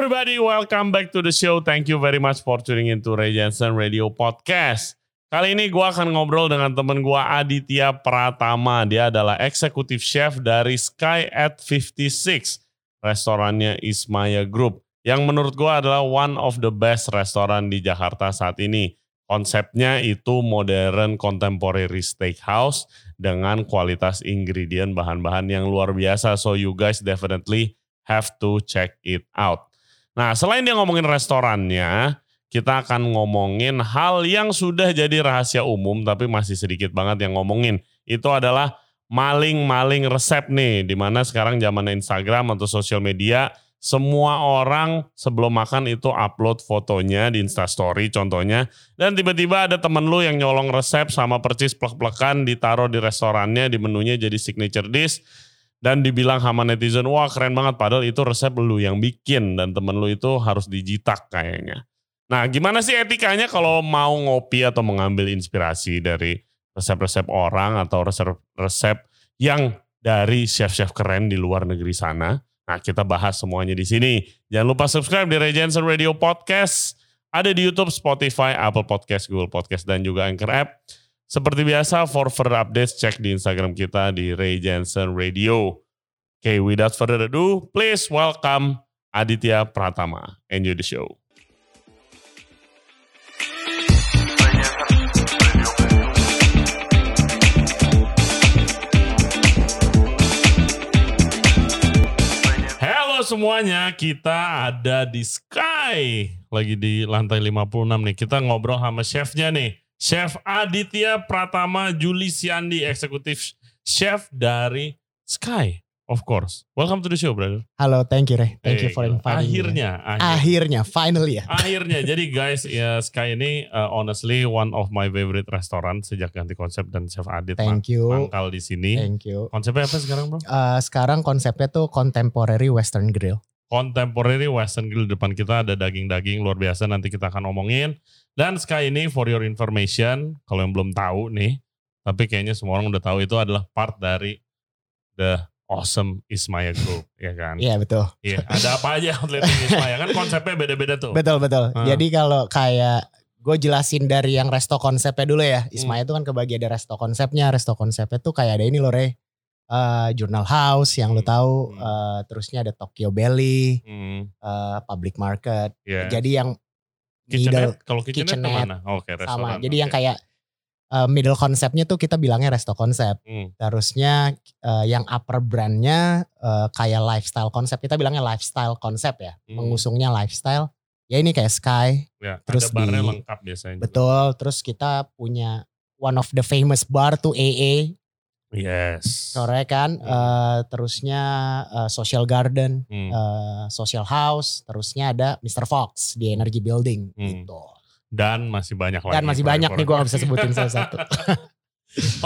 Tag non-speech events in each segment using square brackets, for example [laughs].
everybody, welcome back to the show. Thank you very much for tuning into Ray Jensen Radio Podcast. Kali ini gue akan ngobrol dengan temen gue Aditya Pratama. Dia adalah eksekutif chef dari Sky at 56, restorannya Ismaya Group. Yang menurut gue adalah one of the best restoran di Jakarta saat ini. Konsepnya itu modern contemporary steakhouse dengan kualitas ingredient bahan-bahan yang luar biasa. So you guys definitely have to check it out. Nah, selain dia ngomongin restorannya, kita akan ngomongin hal yang sudah jadi rahasia umum tapi masih sedikit banget yang ngomongin. Itu adalah maling-maling resep nih, di mana sekarang zaman Instagram atau sosial media, semua orang sebelum makan itu upload fotonya di Instastory contohnya. Dan tiba-tiba ada temen lu yang nyolong resep sama percis plek-plekan ditaruh di restorannya, di menunya jadi signature dish dan dibilang sama netizen wah keren banget padahal itu resep lu yang bikin dan temen lu itu harus dijitak kayaknya. Nah gimana sih etikanya kalau mau ngopi atau mengambil inspirasi dari resep-resep orang atau resep-resep yang dari chef-chef keren di luar negeri sana. Nah kita bahas semuanya di sini. Jangan lupa subscribe di Regency Radio Podcast. Ada di YouTube, Spotify, Apple Podcast, Google Podcast, dan juga Anchor App. Seperti biasa, for further updates, cek di Instagram kita di Ray Jensen Radio. Okay, without further ado, please welcome Aditya Pratama. Enjoy the show. Semuanya, kita ada di Sky. Lagi di lantai 56 nih. Kita ngobrol sama chefnya nih. Chef Aditya Pratama Julisiandi, eksekutif chef dari Sky. Of course. Welcome to the show, brother. Halo, thank you, Ray. Thank hey, you for inviting akhirnya, me. Akhirnya, akhirnya, finally ya. Akhirnya. Jadi guys, ya Sky ini uh, honestly one of my favorite restaurant sejak ganti konsep dan Chef Adit thank you. mangkal di sini. Thank you. Konsepnya apa sekarang, bro? Uh, sekarang konsepnya tuh contemporary western grill. Contemporary western grill depan kita ada daging-daging luar biasa nanti kita akan omongin. Dan Sky ini for your information, kalau yang belum tahu nih, tapi kayaknya semua orang udah tahu itu adalah part dari the awesome Ismaya Group, [laughs] ya kan? Iya betul. Iya, ada apa aja outlet Ismaya kan konsepnya beda-beda tuh. Betul betul. Hmm. Jadi kalau kayak gue jelasin dari yang resto konsepnya dulu ya. Ismaya itu hmm. kan kebagi ada resto konsepnya. Resto konsepnya tuh kayak ada ini loh Re. Uh, Journal House yang hmm. lo tahu. Hmm. Uh, terusnya ada Tokyo Belly. Hmm. Uh, public Market. Yeah. Jadi yang Kitchenette, kalau kitchenette, kitchenette ke mana? Oh, Oke, okay, restoran. Sama. Jadi okay. yang kayak uh, middle konsepnya tuh kita bilangnya resto konsep. Hmm. Terusnya uh, yang upper brandnya uh, kayak lifestyle konsep. Kita bilangnya lifestyle konsep ya. Hmm. Mengusungnya lifestyle. Ya ini kayak Sky. Ya, terus ada barnya di, lengkap biasanya. Betul. Juga. Terus kita punya one of the famous bar tuh AA. Yes. Sore kan, hmm. uh, terusnya uh, Social Garden, hmm. uh, Social House, terusnya ada Mr. Fox di Energy Building hmm. gitu. Dan masih banyak lagi. Dan masih banyak nih gue gak bisa sebutin salah satu. [laughs]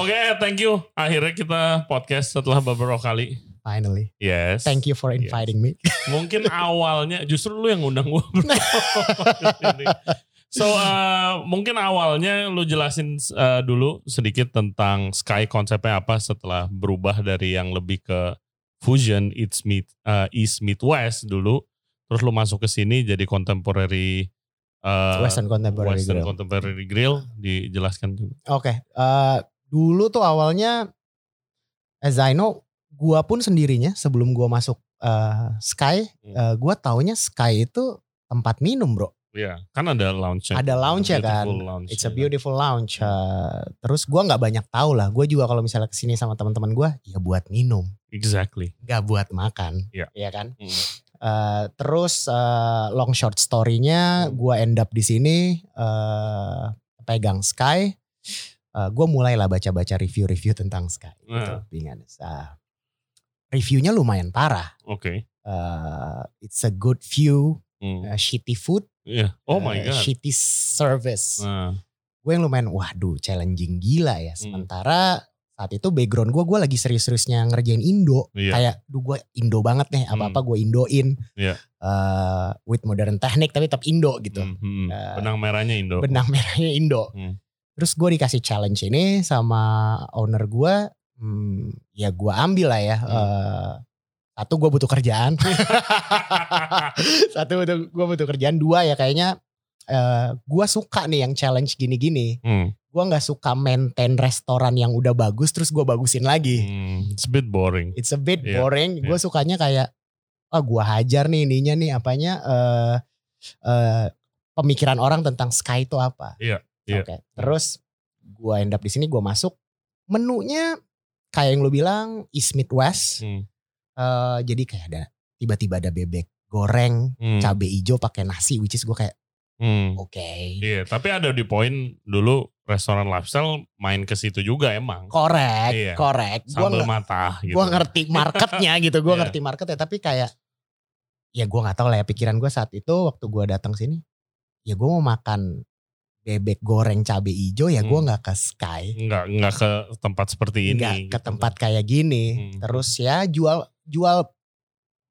Oke, okay, thank you. Akhirnya kita podcast setelah beberapa kali. Finally. Yes. Thank you for inviting yes. me. Mungkin awalnya justru lu yang ngundang gue. [laughs] [laughs] So uh, mungkin awalnya lu jelasin uh, dulu sedikit tentang Sky konsepnya apa setelah berubah dari yang lebih ke fusion East meet uh, East meet West dulu, terus lu masuk ke sini jadi contemporary uh, Western contemporary Western grill. contemporary grill dijelaskan juga. Oke, okay. uh, dulu tuh awalnya as I know, gua pun sendirinya sebelum gua masuk uh, Sky, hmm. uh, gua taunya Sky itu tempat minum bro. Iya, kan ada lounge. Ada lounge ya kan. Lounge, It's a ya. beautiful lounge. Uh, terus gue nggak banyak tahu lah. Gue juga kalau misalnya ke sini sama teman-teman gue, ya buat minum. Exactly. Gak buat makan. Iya. Yeah. kan. Mm. Uh, terus uh, long short story-nya, mm. gue end up di sini uh, pegang Sky. Uh, gue mulailah baca-baca review-review tentang Sky. Uh. Gitu, uh, reviewnya lumayan parah. Oke. Okay. Uh, it's a good view. Mm. Uh, shitty food Yeah. Oh my uh, god. Shitty service. Uh. Gue yang lumayan, waduh challenging gila ya. Hmm. Sementara hmm. saat itu background gue, gue lagi serius-seriusnya ngerjain Indo. Yeah. Kayak, duh gue Indo banget nih, apa-apa hmm. gue Indoin. Yeah. Uh, with modern teknik tapi tetap Indo gitu. Hmm. Hmm. Uh, benang merahnya Indo. Benang merahnya Indo. Hmm. Terus gue dikasih challenge ini sama owner gue, hmm, ya gue ambil lah ya. Hmm. Uh, satu gue butuh kerjaan. [laughs] satu butuh gue butuh kerjaan. Dua ya kayaknya eh gue suka nih yang challenge gini-gini. Hmm. Gue nggak suka maintain restoran yang udah bagus terus gue bagusin lagi. Hmm. It's a bit boring. It's a bit Iya, boring. Gue iya. sukanya kayak, oh gue hajar nih ininya nih apanya eh eh, pemikiran orang tentang sky itu apa. Iya, iya. Oke. Terus gue end up di sini gue masuk menunya kayak yang lu bilang East Midwest. Hmm. Eh, jadi kayak ada tiba-tiba ada bebek goreng, Hmm. cabai hijau pakai nasi, which is gue kayak Hmm. oke. Iya, tapi ada di poin dulu restoran lifestyle main ke situ juga emang. Korek, Iya. korek. Gue Sambal mata gitu. gue ngerti [laughs] marketnya gitu gue Iya. ngerti marketnya tapi kayak ya gue nggak tahu lah ya pikiran gue saat itu waktu gue datang sini ya gue mau makan bebek goreng cabai hijau ya gue Hmm. nggak ke Sky Nggak, nggak ke tempat seperti ini. nggak ke gitu. tempat kayak gini Hmm. terus ya jual jual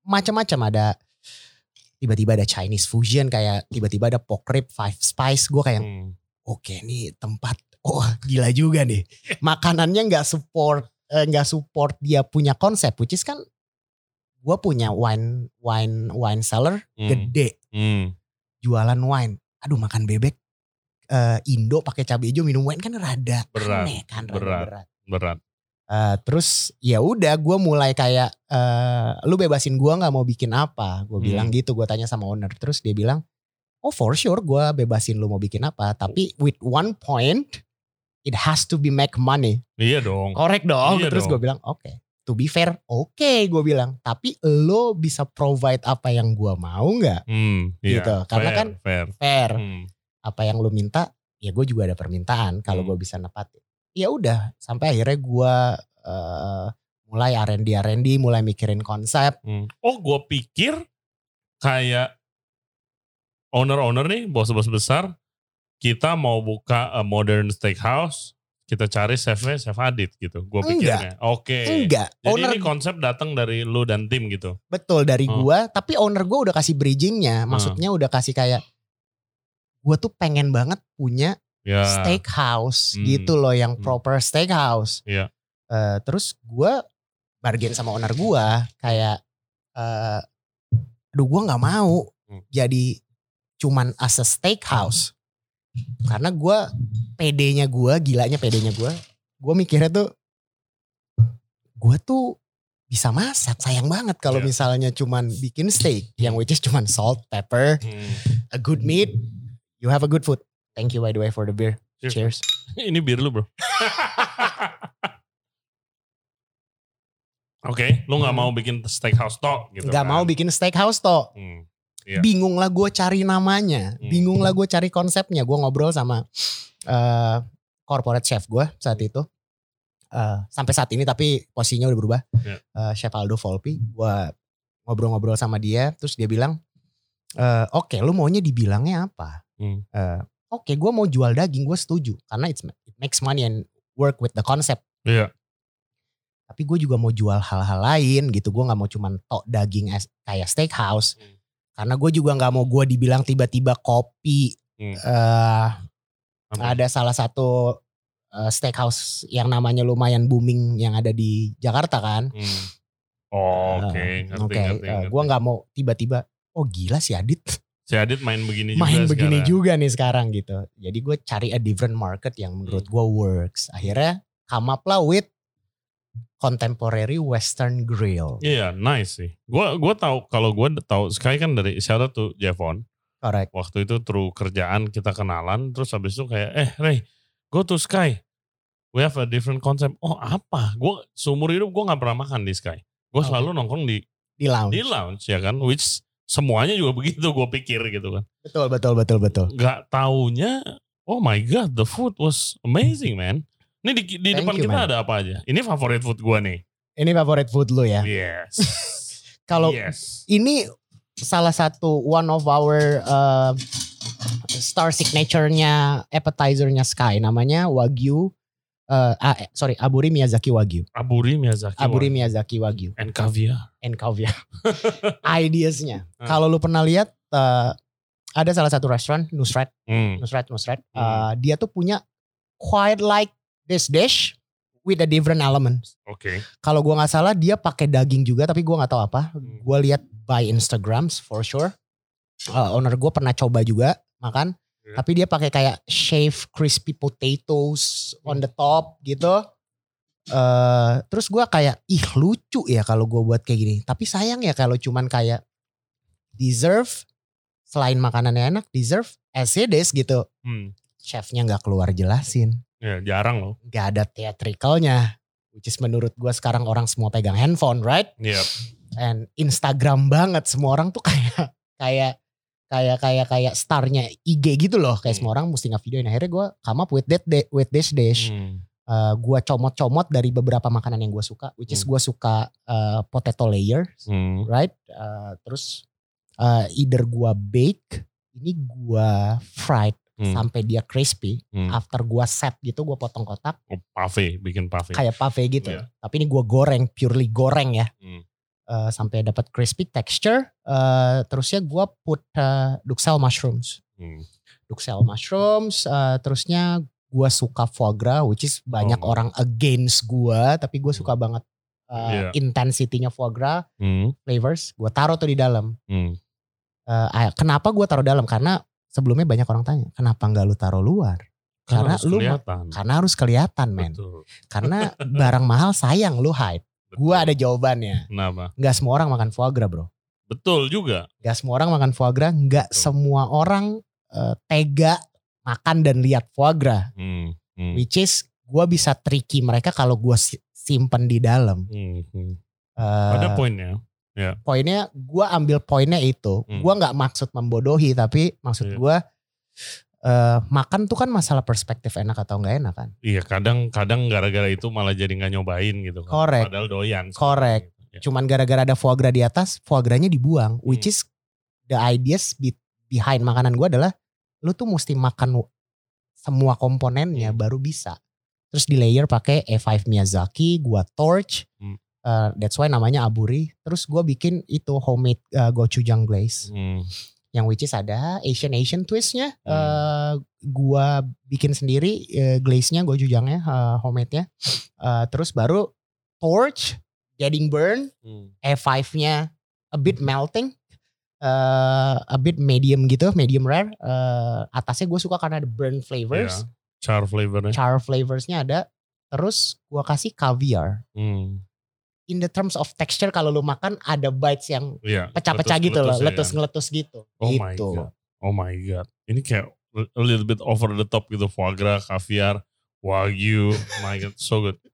macam-macam ada tiba-tiba ada Chinese fusion kayak tiba-tiba ada pork rib five spice gue kayak Hmm. oke nih tempat oh gila juga nih makanannya nggak support eh, nggak support dia punya konsep which is kan gue punya wine wine wine cellar Hmm. gede Hmm. jualan wine aduh makan bebek eh, Indo pakai cabai hijau minum wine kan rada Berat, aneh kan rada berat. berat, Berat. Eh, terus ya udah gue mulai kayak eh, lu bebasin gue nggak mau bikin apa gue Hmm. bilang gitu gue tanya sama owner terus dia bilang oh for sure gue bebasin lu mau bikin apa tapi with one point it has to be make money Iya dong. korek dong Iya terus gue bilang oke to be fair oke gue bilang tapi lo bisa provide apa yang gue mau nggak Hmm. Iya. Gitu, karena Fair, kan fair. fair Hmm. apa yang lo minta ya gue juga ada permintaan kalau Hmm. gue bisa nepatin ya udah sampai akhirnya gue eh, mulai R&D R&D mulai mikirin konsep Hmm. Oh, gue pikir kayak owner-owner nih, bos-bos besar, kita mau buka a modern steakhouse, kita cari chefnya chef Adit gitu. Gue pikirnya. Oke. enggak Jadi owner ini konsep datang dari lu dan tim gitu. betul dari Hmm. gue tapi owner gue udah kasih bridgingnya maksudnya udah kasih kayak gue tuh pengen banget punya Ya. steakhouse Hmm. gitu loh yang Hmm. proper steakhouse. Iya. Eh, terus gue bargain sama owner gue kayak, eh, aduh gue nggak mau Hmm. jadi cuman as a steakhouse karena gue PD-nya gue gilanya PD-nya gue, gue mikirnya tuh gue tuh bisa masak sayang banget kalau Iya. misalnya cuman bikin steak yang which is cuman salt, pepper, Hmm. a good meat, you have a good food. Thank you by the way for the beer. Cheers. Cheers. [laughs] Ini bir lu bro. [laughs] Oke, lu nggak Hmm. mau bikin steakhouse tok gitu Gak kan? mau bikin steakhouse toh. Hmm. Iya. Bingung lah gue cari namanya. Hmm. Bingung lah gue cari konsepnya. Gue ngobrol sama eh, corporate chef gue saat itu. Eh, sampai saat ini tapi posisinya udah berubah. Iya. Eh, chef Aldo Volpi. Gue ngobrol-ngobrol sama dia. Terus dia bilang, eh, oke lu maunya dibilangnya apa? Hmm. Eh, oke gue mau jual daging. Gue setuju. Karena it's, it makes money and work with the concept. Iya. tapi gue juga mau jual hal-hal lain gitu gue nggak mau cuman tok daging as, kayak steakhouse Hmm. karena gue juga nggak mau gue dibilang tiba-tiba kopi Hmm. eh Apa? ada salah satu eh, steakhouse yang namanya lumayan booming yang ada di Jakarta kan Hmm. Oh, Oke, Eh, ngerti, oke ngerti, ngerti. gue nggak mau tiba-tiba oh gila si Adit [laughs] Si Adit main begini juga main begini sekarang. juga nih sekarang gitu jadi gue cari a different market yang menurut Hmm. gue works akhirnya come up lah with contemporary western grill Iya, nice sih. Gua gua tahu kalau gua tahu Sky kan dari out to Jevon. correct Waktu itu through kerjaan kita kenalan terus habis itu kayak eh Ray, go to Sky. We have a different concept. Oh, apa? Gua seumur hidup gua nggak pernah makan di Sky. Gua Oke. selalu nongkrong di di lounge di lounge ya kan, which semuanya juga begitu gua pikir gitu kan. betul betul betul betul Gak taunya, oh my god, the food was amazing man. Ini di, di Thank depan you, kita man. ada apa aja? Ini favorit food gua nih. ini favorit food lu ya Yes. [laughs] kalau yes. ini salah satu one of our uh, star signature-nya appetizer-nya Sky namanya Wagyu uh, eh, sorry Aburi Miyazaki Wagyu Aburi Miyazaki. Aburi Wagyu. Miyazaki Wagyu and caviar. and caviar [laughs] ideasnya Hmm. kalau lu pernah lihat uh, ada salah satu restoran Nusret Hmm. Nusret Nusret Hmm. uh, dia tuh punya quite like this dish with a different elements. Oke. Kalau gua nggak salah dia pakai daging juga tapi gua nggak tahu apa. Hmm. Gua lihat by Instagrams for sure. Uh, owner gua pernah coba juga makan, Ya. tapi dia pakai kayak shave crispy potatoes on the top gitu. Eh terus gua kayak ih lucu ya kalau gua buat kayak gini. Tapi sayang ya kalau cuman kayak deserve selain makanannya enak, deserve as it is gitu. Hmm. Chefnya nggak keluar jelasin. Ya jarang loh. gak ada theatricalnya. Which is menurut gue sekarang orang semua pegang handphone, right? Iya. And Instagram banget semua orang tuh kayak kayak kayak kayak kayak starnya IG gitu loh. Kayak Hmm. semua orang mesti nge-videoin. Akhirnya gue come up with that day- with this dish. Hmm. Uh, gue comot-comot dari beberapa makanan yang gue suka. Which is Hmm. gue suka uh, potato layer, Hmm. right? Uh, terus uh, either gue bake, ini gue fried Hmm. sampai dia crispy. Hmm. After gue set gitu gue potong kotak Oh, pave, bikin pave. kayak pave gitu. Iya. Tapi ini gue goreng, purely goreng ya. Hmm. Eh, sampai dapat crispy texture. Eh, terusnya gue put eh, duxelle mushrooms. Hmm. Duxelle mushrooms. eh, terusnya gue suka foie gras, which is banyak Oh. orang against gue, tapi gue suka banget eh, Iya. intensity-nya foie gras, Hmm. flavors. Gue taruh tuh di dalam. Hmm. Ah, kenapa gue taruh dalam? Karena sebelumnya banyak orang tanya, kenapa nggak lu taruh luar? Karena harus lu kelihatan. Karena harus kelihatan, men. Betul. Karena [laughs] barang mahal sayang lu hide. Gue ada jawabannya. Kenapa? Nggak semua orang makan foie gras bro. Betul juga. Nggak semua orang makan foie gras. Nggak Betul. semua orang eh, tega makan dan lihat foie gras. Hmm. Hmm. Which is gue bisa tricky mereka kalau gue simpen di dalam. Hmm. Hmm. Eh, Ada poinnya. poinnya gue ambil poinnya itu. Hmm. Gue nggak maksud membodohi tapi maksud Iya. gue eh, makan tuh kan masalah perspektif enak atau nggak enak kan. Iya kadang-kadang gara-gara itu malah jadi nggak nyobain gitu. kan. Correct. Padahal doyan. Correct. Ya. Cuman gara-gara ada foie gras di atas, foie gras-nya dibuang. Hmm. Which is the ideas be- behind makanan gue adalah lu tuh mesti makan semua komponennya Hmm. baru bisa. Terus di layer pakai A5 Miyazaki, gua torch. Hmm. Uh, that's why namanya aburi. Terus gua bikin itu homemade uh, gochujang glaze. Hmm. Yang which is ada Asian Asian twistnya. Hmm. Uh, gua bikin sendiri uh, glaze-nya, gochujangnya, uh, homemade-nya. Uh, terus baru torch, getting burn. Hmm. E5-nya a bit melting, eh a bit medium gitu, medium rare. Eh, atasnya gue suka karena ada burn flavors, Iya. Char flavornya. char flavorsnya ada. Terus gue kasih caviar. Hmm. In the terms of texture kalau lu makan ada bites yang Iya. pecah-pecah gitu loh, Letus-letus ya letus kan. ngeletus gitu. Oh my gitu. god. Oh my god. Ini kayak a little bit over the top gitu. Foie gras, caviar, wagyu. my god, so good. [laughs]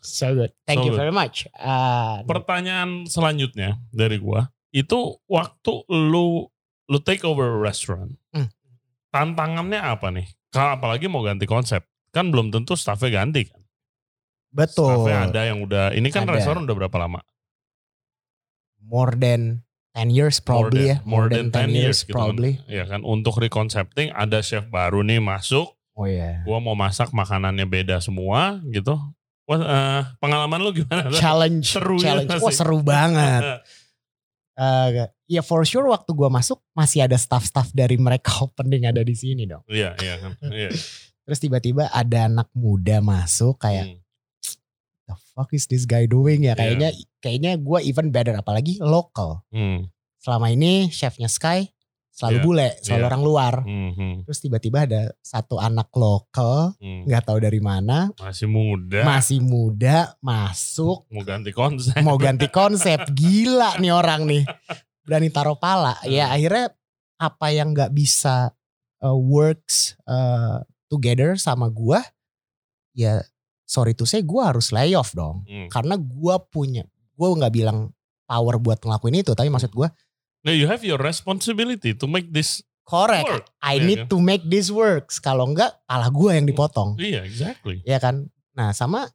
So good. Thank So you good. very much. Eh, Pertanyaan selanjutnya dari gua. Itu waktu lu lu take over a restaurant. Hmm. Tantangannya apa nih? Kalau apalagi mau ganti konsep. Kan belum tentu staffnya ganti kan. Betul. Staffnya ada yang udah. Ini kan Ada. restoran udah berapa lama? More than 10 years probably ya. More than 10 years, gitu kan. probably. Ya kan. Untuk reconcepting ada chef baru nih masuk. Oh iya. Gua mau masak makanannya beda semua gitu. Wah, eh, pengalaman lu gimana? [laughs] Challenge. Seru ya challenge. Wah seru banget. [laughs] Eh, ya for sure waktu gua masuk masih ada staff-staff dari mereka [laughs] opening ada di sini dong. Iya, iya kan. Iya. Terus tiba-tiba ada anak muda masuk kayak Hmm. The fuck is this guy doing ya? Kayaknya kayaknya gua even better apalagi lokal. Hmm. Selama ini chefnya Sky selalu Iya. bule, selalu Iya. orang luar. Hmm, hmm, Terus tiba-tiba ada satu anak lokal hmm. nggak tahu dari mana, Masih muda. masih muda masuk Mau ganti konsep. mau ganti konsep gila nih orang nih berani taruh pala ya Hmm. akhirnya apa yang nggak bisa uh, works uh, together sama gua ya sorry to say gua harus lay off dong Hmm. karena gua punya gua nggak bilang power buat ngelakuin itu tapi maksud gua Nah, you have your responsibility to make this correct work. I Iya need kan? to make this works kalau enggak pala gua yang dipotong Iya, exactly. ya kan nah sama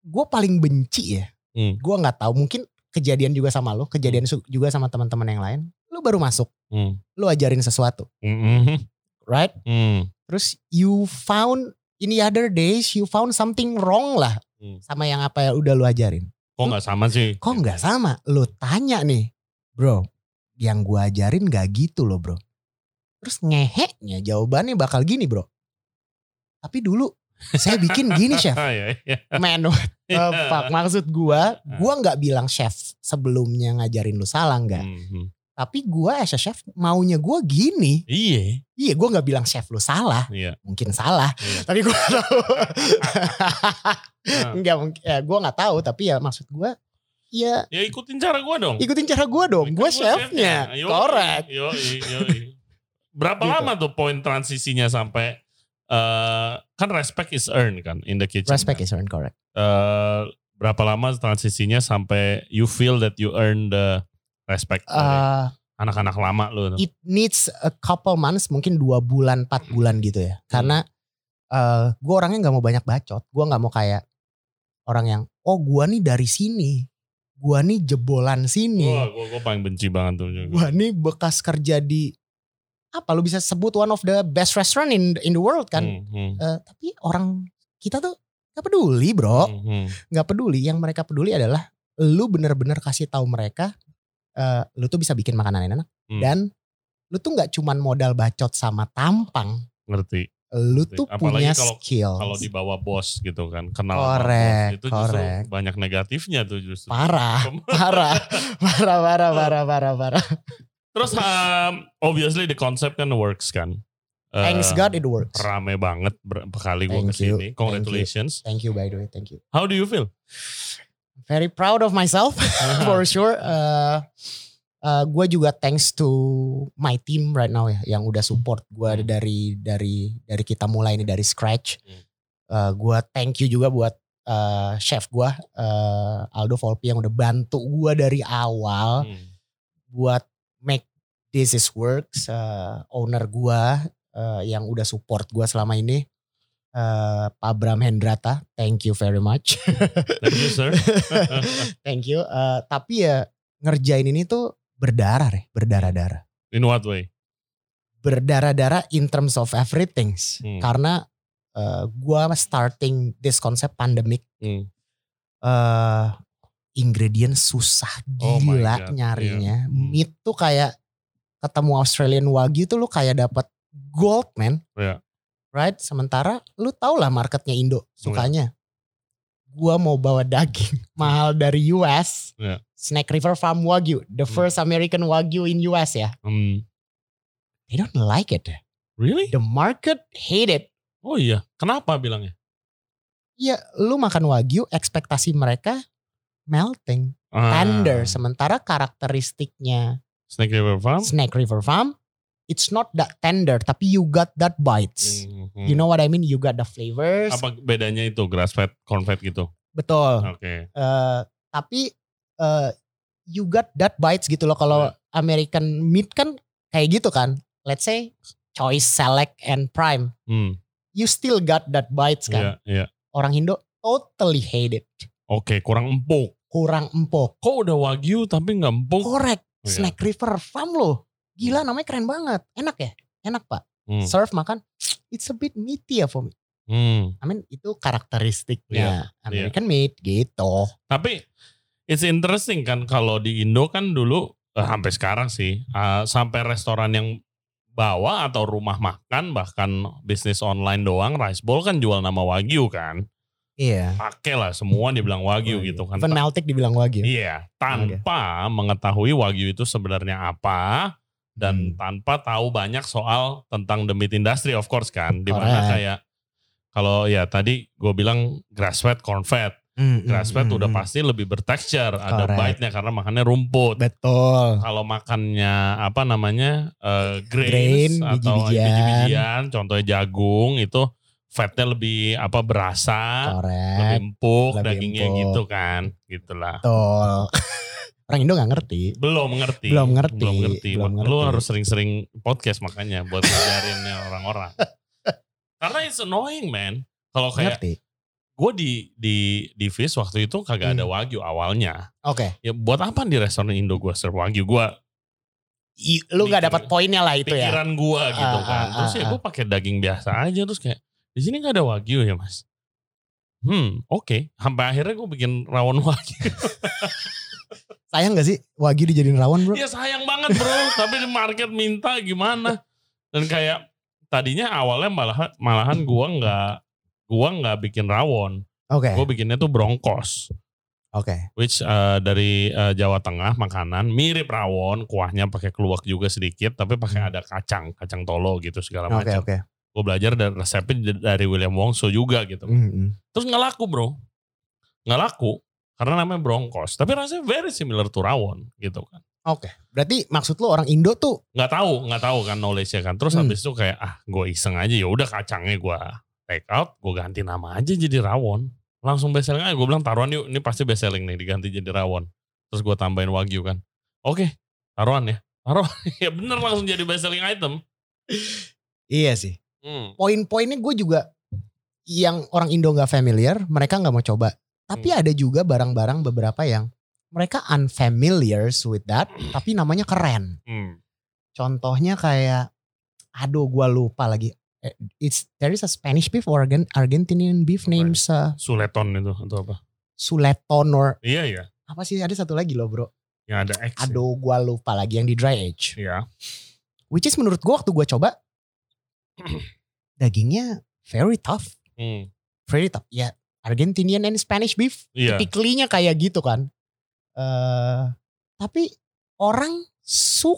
gua paling benci ya Hmm. gua nggak tahu mungkin kejadian juga sama lo kejadian su- juga sama teman-teman yang lain lu baru masuk Hmm. lu ajarin sesuatu Hmm. right Hmm. terus you found in the other days you found something wrong lah Hmm. sama yang apa yang udah lu ajarin Kok nggak sama sih? kok nggak sama lu tanya nih bro yang gua ajarin gak gitu loh bro terus ngeheknya jawabannya bakal gini bro tapi dulu Saya bikin gini [laughs] chef. Ah, iya, iya. Man, what the fuck? Maksud gua, gua nggak bilang chef sebelumnya ngajarin lu salah nggak. Mhm. Tapi gua as a chef maunya gua gini. Iya, Iya, gua nggak bilang chef lu salah. iya. Mungkin salah. iya. Tapi gua nggak [laughs] tahu. Nah, Enggak mungkin. Ya, gua nggak tahu. Tapi ya maksud gua, ya ya ikutin cara gue dong. ikutin cara gua dong. Gua gua chefnya. Yoi, yoi. Berapa Gitu. lama tuh poin transisinya sampai eh kan respect is earned kan in the kitchen. Respect kan? is earned correct. Eh, berapa lama transisinya sampai you feel that you earn the respect Uh, anak-anak lama lu it needs a couple months, mungkin dua bulan, empat bulan gitu ya. Karena uh, gue orangnya nggak mau banyak bacot. Gue nggak mau kayak orang yang, oh gue nih dari sini, gue nih jebolan sini, gue gue paling benci banget tuh gue nih bekas kerja di apa? Lu bisa sebut one of the best restaurant in in the world kan? Hmm, hmm, Uh, tapi orang kita tuh nggak peduli bro, hmm, hmm. nggak peduli. Yang mereka peduli adalah lu bener-bener kasih tahu mereka, eh, lu tuh bisa bikin makanan enak Hmm. dan lu tuh nggak cuman modal bacot sama tampang, Ngerti. lu Ngerti. tuh Apalagi punya kalau- skill. Kalau di bawah bos gitu kan, kenal bos itu justru correct. banyak negatifnya tuh justru. Parah, [laughs] parah, parah, parah, parah, parah, parah. Terus um, obviously the concept kan works kan. Eh, Thanks God it works. Rame banget berapa kali gue Thank you, ke sini. Congratulations. Thank you by the way, thank you. How do you feel? Very proud of myself for sure. Uh, uh, gue juga thanks to my team right now ya, yang udah support gue dari dari dari kita mulai ini dari scratch. Hmm. Uh, gue thank you juga buat uh, chef gue uh, Aldo Volpi yang udah bantu gue dari awal Hmm. buat make this is works. Uh, owner gue uh, yang udah support gue selama ini. Uh, Pak Bram Hendrata, thank you very much. Thank you sir. [laughs] Thank you. Eh, tapi ya ngerjain ini tuh berdarah deh, berdarah-darah. In what way? Berdarah-darah in terms of everything. Hmm. Karena eh, gua starting this concept pandemic, Hmm. eh ingredient susah Oh gila God, nyarinya. iya. Hmm. Meat tuh kayak ketemu Australian Wagyu tuh lu kayak dapat gold man. Iya. Right? Sementara lu tau lah marketnya Indo sukanya. Gua mau bawa daging [laughs] mahal dari US. Iya. Snake River Farm Wagyu, the Hmm. first American Wagyu in US ya. Hmm. They don't like it. Really? The market hate it. Oh iya. Kenapa bilangnya? Ya, lu makan Wagyu, ekspektasi mereka melting, Ah, tender. Sementara karakteristiknya Snake River Farm. Snake River Farm, it's not that tender, tapi you got that bites. Hmm, hmm. You know what I mean? You got the flavors. apa bedanya itu grass fed, corn fed gitu? Betul. Oke. Eh, tapi eh, you got that bites gitu loh. Kalau Iya. American meat kan kayak gitu kan. Let's say choice, select, and prime. Hmm. You still got that bites kan. iya. Orang Indo totally hate it. Oke, kurang empuk. Kurang empuk. Kok udah wagyu tapi nggak empuk? Correct. Iya. Snake River Farm loh. Gila namanya keren banget. Enak ya? Enak pak. Hmm. Serve makan. It's a bit meaty ya for me. Hmm. I mean itu karakteristiknya Iya, American meat gitu. Tapi it's interesting kan kalau di Indo kan dulu eh, sampai sekarang sih eh, sampai restoran yang bawa atau rumah makan bahkan bisnis online doang rice bowl kan jual nama wagyu kan. Iya. Pakai lah semua dibilang wagyu gitu kan. Even Meltik dibilang wagyu. Iya, tanpa mengetahui wagyu itu sebenarnya apa dan Hmm. tanpa tahu banyak soal tentang the meat industry of course kan. Di mana Correct. kayak kalau ya tadi gue bilang grass fed, corn fed. Mm, Grass fed mm, udah mm. pasti lebih bertekstur, ada bite-nya karena makannya rumput. Betul. Kalau makannya apa namanya Grain, grains atau biji-bijian. contohnya jagung itu fatnya lebih apa berasa, lebih Correct. empuk, Lebih dagingnya empuk. gitu kan, gitulah. Betul. [laughs] Orang Indo gak ngerti. Belum ngerti. Belum ngerti, Belum ngerti. belum Lu ngerti. harus sering-sering podcast makanya buat ngajarinnya [laughs] orang-orang. Karena it's annoying man. Kalau kayak Ngerti. gue di di di Fish waktu itu kagak ada Hmm. wagyu awalnya. Oke. Ya buat apa di restoran Indo gue serve wagyu? Gue I- Lu gak Pikir- dapat poinnya lah itu ya. pikiran gue gitu Ah, kan. ah, Terus ah, ya ah. gue pakai daging biasa aja terus kayak di sini gak ada wagyu ya mas. Hmm oke. Sampai akhirnya gue bikin rawon [laughs] wagyu. Sayang gak sih wagyu dijadiin rawon bro? ya sayang banget bro. Tapi di market minta gimana? Dan kayak tadinya awalnya malahan malahan gue nggak gua nggak bikin rawon. Oke. Gue bikinnya tuh bronkos. Oke. Which uh, dari uh, Jawa Tengah makanan mirip rawon, kuahnya pakai keluak juga sedikit, tapi pakai ada kacang, kacang tolo gitu segala Hmm. Oke macam. oke. Gue belajar dari resepnya dari William Wongso juga gitu. Mm-mm. Terus nggak laku bro, nggak laku karena namanya bronkos. Tapi rasanya very similar to rawon gitu kan. Oke. Berarti maksud lu orang Indo tuh Nggak tahu, nggak tahu kan knowledge-nya kan. Terus Hmm. habis itu kayak ah gue iseng aja ya udah kacangnya gue take out, gue ganti nama aja jadi rawon. Langsung best selling aja. Gue bilang taruhan yuk, ini pasti best selling nih diganti jadi rawon. Terus gue tambahin wagyu kan. Oke, taruhan ya. Taruhan. [laughs] ya bener langsung jadi best selling item. iya sih. Hmm. Poin-poinnya gue juga yang orang Indo nggak familiar, mereka nggak mau coba. Tapi Hmm. ada juga barang-barang beberapa yang mereka unfamiliar with that, tapi namanya keren. Hmm. Contohnya kayak, aduh gue lupa lagi. Eh, It's there is a Spanish beef or Argen- Argentinian beef Apa ya? names uh, Suleton itu atau apa? Suleton or Iya iya. apa sih ada satu lagi loh bro. Yang ada X. ya. Aduh gue lupa lagi yang di dry age. Iya. Which is menurut gue waktu gue coba [clears throat] dagingnya very tough, Hmm. very tough. Ya Argentinian and Spanish beef, Iya. typically-nya kayak gitu kan. eh tapi orang su,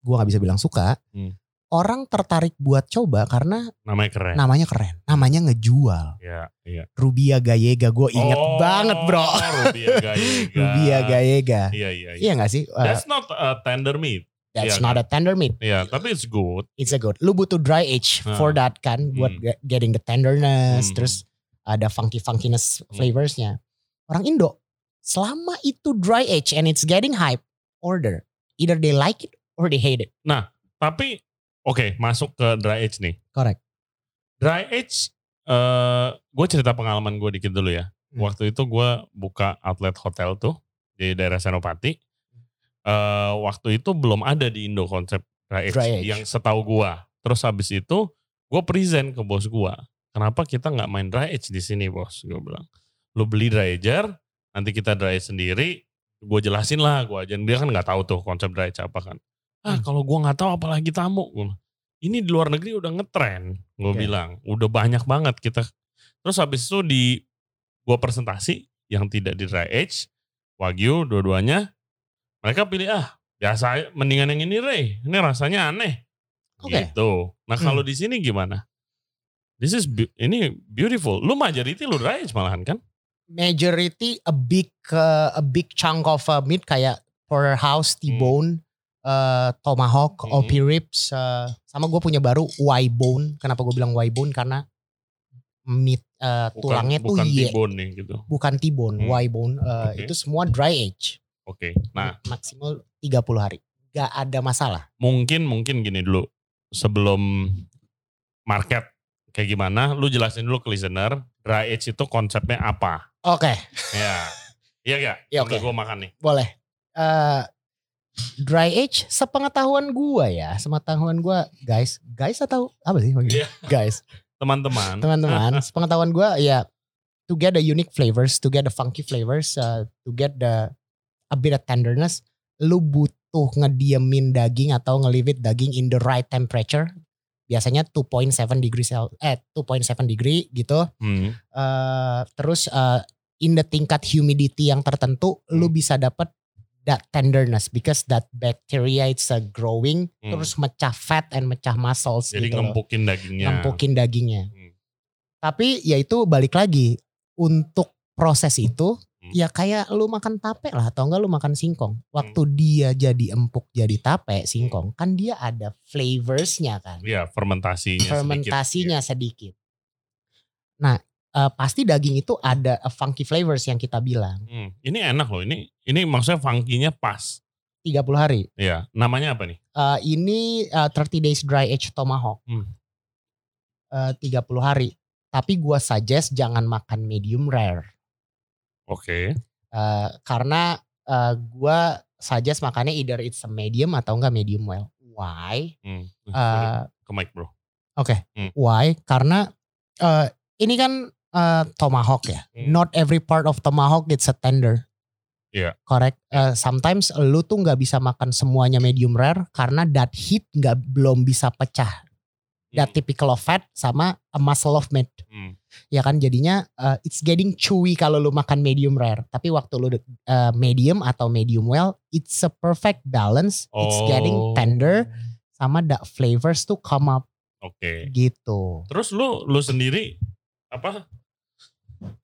gue nggak bisa bilang suka. Hmm. Orang tertarik buat coba karena Namanya keren. namanya keren, namanya ngejual. Iya, iya. Rubia Gallega, gue inget Oh, banget bro. Rubia Gallega. [laughs] Rubia Gallega. Iya, iya, iya. Iya gak sih? Uh, That's not a tender meat. That's iya not a tender meat. Iya, tapi it's good. It's a good. Lu butuh dry age Ah. for that kan, buat Hmm. ge- getting the tenderness, Hmm. terus ada funky funkiness flavorsnya. Orang Indo, selama itu dry age and it's getting hype, order. Either they like it or they hate it. Tapi oke, masuk ke dry age nih. Correct. Dry age eh gue cerita pengalaman gue dikit dulu ya. Hmm. Waktu itu gue buka outlet hotel tuh di daerah Senopati. Eh waktu itu belum ada di Indo konsep dry age, Dry age. yang setahu gue. Terus habis itu gue present ke bos gue. Kenapa kita nggak main dry age di sini bos? Gue bilang, lu beli dry ager, nanti kita dry age sendiri. Gue jelasin lah, gue aja dia kan nggak tahu tuh konsep dry age apa kan. Ah Hmm. kalau gue nggak tahu apalagi tamu. Gua Ini di luar negeri udah ngetren, gue Oke. bilang, udah banyak banget kita. Terus habis itu di gue presentasi yang tidak di dry age, wagyu dua-duanya, mereka pilih ah biasa mendingan yang ini Ray, ini rasanya aneh. Oke. Gitu. Nah kalau di sini gimana? This is ini beautiful. Lu majority lu dry age malahan kan? Majority a big uh, a big chunk of uh, meat kayak porterhouse, T-bone, uh, tomahawk, Hmm. OP ribs, uh, sama gue punya baru Y-bone. Kenapa gue bilang Y-bone? Karena meat uh, Bukan, tulangnya tuh bukan T-bone nih gitu. bukan T-bone, Hmm. Y-bone. Uh, Oke. Itu semua dry age. Oke. Nah maksimal 30 hari. Gak ada masalah. mungkin mungkin gini dulu sebelum market kayak gimana, lu jelasin dulu ke listener dry age itu konsepnya apa? Oke, Ya, iya [laughs] gak? Ya, oke. gue makan nih. boleh. Uh, dry age sepengetahuan gua ya, sepengetahuan gua guys, guys atau apa sih? Iya. [laughs] Guys, Teman-teman. teman-teman, [laughs] sepengetahuan gua ya to get the unique flavors, to get the funky flavors, uh, to get the a bit of tenderness, lu butuh ngediemin daging atau nge-leave it daging in the right temperature. Biasanya 2.7 degree cel eh 2.7 degree gitu. Hmm. Eh, terus eh, in the tingkat humidity yang tertentu lu Hmm. bisa dapat that tenderness because that bacteria it's uh, growing Hmm. terus mecah fat and mecah muscles Jadi gitu loh. ngempukin dagingnya. ngempukin dagingnya Hmm. tapi ya itu balik lagi untuk proses itu. Ya kayak lu makan tape lah atau enggak lu makan singkong waktu dia jadi empuk jadi tape singkong kan dia ada flavorsnya kan Iya, fermentasinya. fermentasinya sedikit. sedikit. Nah, eh, pasti daging itu ada funky flavors yang kita bilang. Hmm. Ini enak loh. Ini ini maksudnya funky-nya pas. 30 hari. Iya. Namanya apa nih? Eh, ini eh, 30 days dry age tomahawk. Hmm. Eh, 30 hari. Tapi gua suggest jangan makan medium rare. Oke. Eh, karena eh, gua suggest makannya either it's a medium atau enggak medium well. Why? Hmm. Eh, Ke mic bro. Oke. Hmm. Why? Karena eh, ini kan eh, tomahawk ya. Hmm. Not every part of tomahawk it's a tender. Iya. Correct. Eh, sometimes lu tuh nggak bisa makan semuanya medium rare karena that heat nggak belum bisa pecah that Hmm. typical of fat sama a muscle of meat. Hmm. Ya kan jadinya uh, it's getting chewy kalau lu makan medium rare. Tapi waktu lu uh, medium atau medium well, it's a perfect balance. It's getting Oh. tender sama the flavors tuh come up Oke. gitu. Terus lu lu sendiri apa?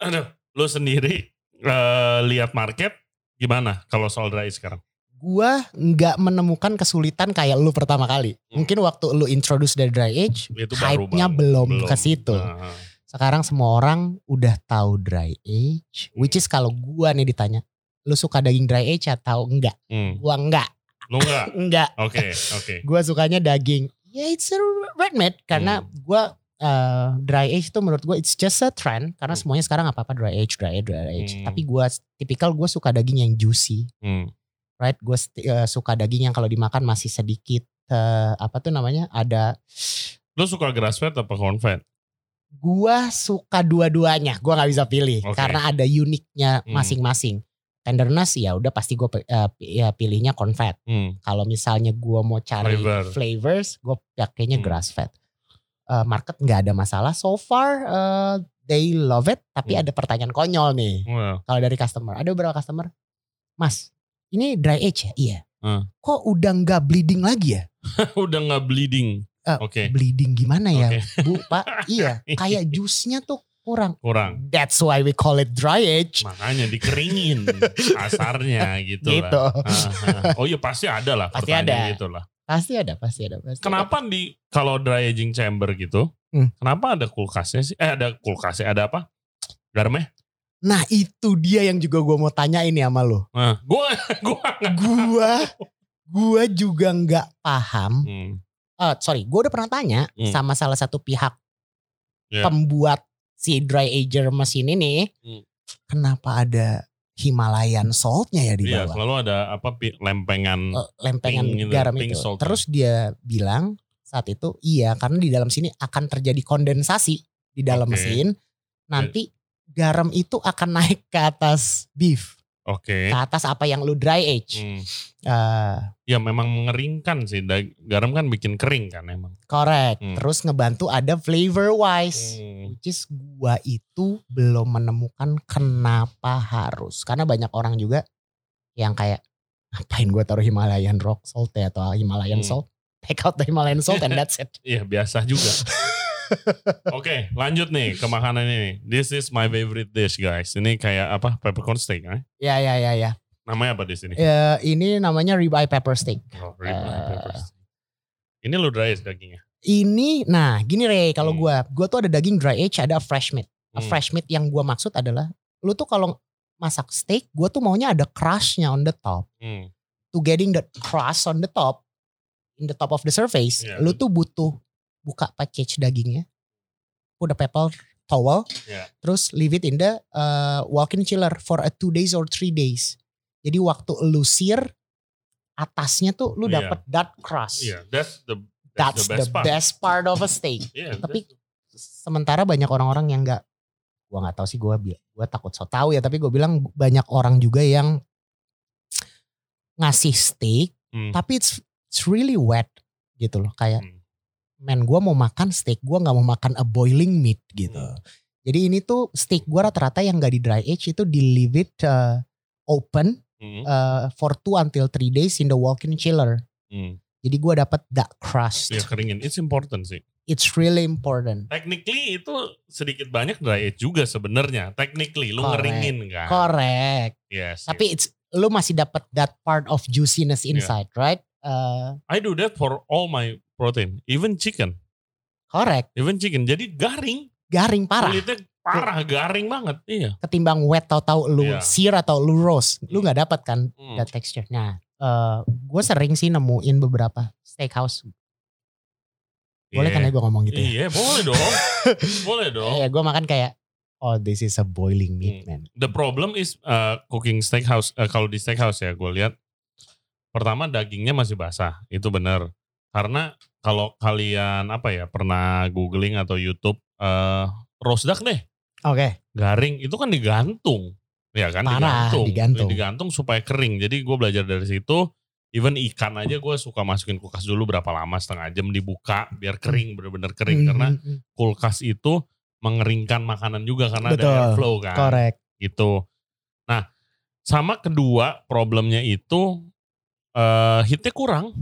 Aduh, lu sendiri eh, lihat market gimana kalau soal dry sekarang? Gua nggak menemukan kesulitan kayak lu pertama kali. Hmm. Mungkin waktu lu introduce dari dry age, hype-nya banget. belum, ke situ. Nah, Sekarang semua orang udah tahu dry age, which is kalau gua nih ditanya, lu suka daging dry age atau enggak? hmm. Gua enggak, Lu enggak? [laughs] enggak. Oke, oke. Gua sukanya daging. Ya it's a red meat karena Hmm. gua uh, dry age itu menurut gua it's just a trend karena Hmm. semuanya sekarang apa-apa dry age, dry age, dry age. Hmm. Tapi gua tipikal gua suka daging yang juicy. Hmm. Right? Gue suka daging yang kalau dimakan masih sedikit eh, apa tuh namanya? Ada. Lu suka grass fed apa corn fed? Gua suka dua-duanya. Gua nggak bisa pilih Oke. karena ada uniknya Hmm. masing-masing. Tenderness ya udah pasti gue ya pilihnya corn fed. Hmm. Kalau misalnya gua mau cari Flavor. flavors, gue pakainya Hmm. grass fed. Eh, market nggak ada masalah. So far eh, they love it. Tapi Hmm. ada pertanyaan konyol nih. Kalau dari customer, ada beberapa customer, Mas, ini dry age ya? Iya. Hmm. Kok udah nggak bleeding lagi ya? [laughs] udah nggak bleeding. Eh, Oke. Bleeding gimana ya, Oke. Bu, Pak? [laughs] Iya, kayak [laughs] jusnya tuh kurang. Kurang. That's why we call it dry age. Makanya dikeringin kasarnya gitu, Gitu. lah. Ah, ah. Oh iya pasti ada lah Pasti ada. gitu lah. Pasti ada, pasti ada. Pasti Kenapa di kalau dry aging chamber gitu, Hmm. kenapa ada kulkasnya sih? Eh ada kulkasnya, ada apa? Garamnya? Nah itu dia yang juga gue mau tanya ini sama lo. Nah, gua [laughs] gua nggak Gua, gua juga nggak paham. Hmm, Eh, sorry, gue udah pernah tanya Hmm. sama salah satu pihak Ya. pembuat si dry ager mesin ini. Hmm. Kenapa ada Himalayan saltnya ya di Iya, bawah? selalu ada apa lempengan. Eh, lempengan Pink gitu, garam pink itu. salt. Terus dia bilang saat itu iya karena di dalam sini akan terjadi kondensasi di dalam Oke. mesin. Nanti garam itu akan naik ke atas beef, Oke. ke atas apa yang lu dry age. Hmm. Eh, Ya memang mengeringkan sih. Garam kan bikin kering kan emang. correct. Hmm. Terus ngebantu ada flavor wise. Hmm. Which is gua itu belum menemukan kenapa harus. Karena banyak orang juga yang kayak ngapain gua taruh Himalayan rock salt ya atau Himalayan Hmm. salt. Take out the Himalayan salt and that's it. [laughs] Iya biasa juga. [laughs] [laughs] Oke lanjut nih ke makanan ini. This is my favorite dish guys. Ini kayak apa? Peppercorn steak eh? Ya ya ya ya. Namanya apa di sini? Eh, ini namanya ribeye pepper steak. Oh, ribeye Eh. pepper steak. Ini lu dry age dagingnya. Ini, nah gini Ray, kalau Hmm. gua, gua tuh ada daging dry age, ada fresh meat. A Hmm. Fresh meat yang gua maksud adalah, lu tuh kalau masak steak, gua tuh maunya ada crushnya on the top. Hmm. To getting the crust on the top, in the top of the surface, Iya. lu tuh butuh buka package dagingnya, put a pepper towel, Iya. terus leave it in the uh, walk-in chiller for a two days or three days. Jadi waktu lu sear, atasnya tuh lu Iya. dapet that crust. Iya, that's the That's, the, best, part. of a steak. [laughs] Iya, Tapi that's- sementara banyak orang-orang yang nggak, gua nggak tahu sih gua gua takut so tahu ya. Tapi gue bilang banyak orang juga yang ngasih steak, Hmm. tapi it's, it's really wet gitu loh. Kayak Hmm. Men gue mau makan steak, gua nggak mau makan a boiling meat gitu. Hmm. Jadi ini tuh steak gua rata-rata yang gak di dry age itu di leave it uh, open Hmm. uh, for two until three days in the walk-in chiller. Hmm. Jadi gua dapat that crust. Iya keringin. It's important sih. It's really important. Technically itu sedikit banyak dry age juga sebenarnya. Technically lu Correct. ngeringin kan. Correct. Yes. Tapi it's lu masih dapat that part of juiciness Iya. inside, right? Uh, I do that for all my protein, even chicken, correct. even chicken. Jadi garing, Garing parah. kulitnya parah, garing banget. Iya. Ketimbang wet tahu-tahu lu Iya. sear atau lu roast, lu Hmm. nggak dapat kan Hmm. that texture. Nah, uh, gue sering sih nemuin beberapa steakhouse. Boleh kan ya gue ngomong gitu ya? Iya, boleh dong. [laughs] boleh dong. Ya gue makan kayak, oh this is a boiling meat Hmm. man. The problem is uh, cooking steakhouse. Uh, kalau di steakhouse ya, gue lihat pertama dagingnya masih basah, itu benar. Karena kalau kalian apa ya pernah googling atau YouTube uh, roast duck deh, Oke, garing itu kan digantung, ya kan Parah, digantung, digantung. digantung supaya kering. Jadi gue belajar dari situ. even ikan aja gue suka masukin kulkas dulu berapa lama setengah jam dibuka biar kering bener-bener kering Hmm, karena hmm, hmm. kulkas itu mengeringkan makanan juga karena Betul, ada airflow kan correct. gitu. Nah, sama kedua problemnya itu eh hitnya kurang.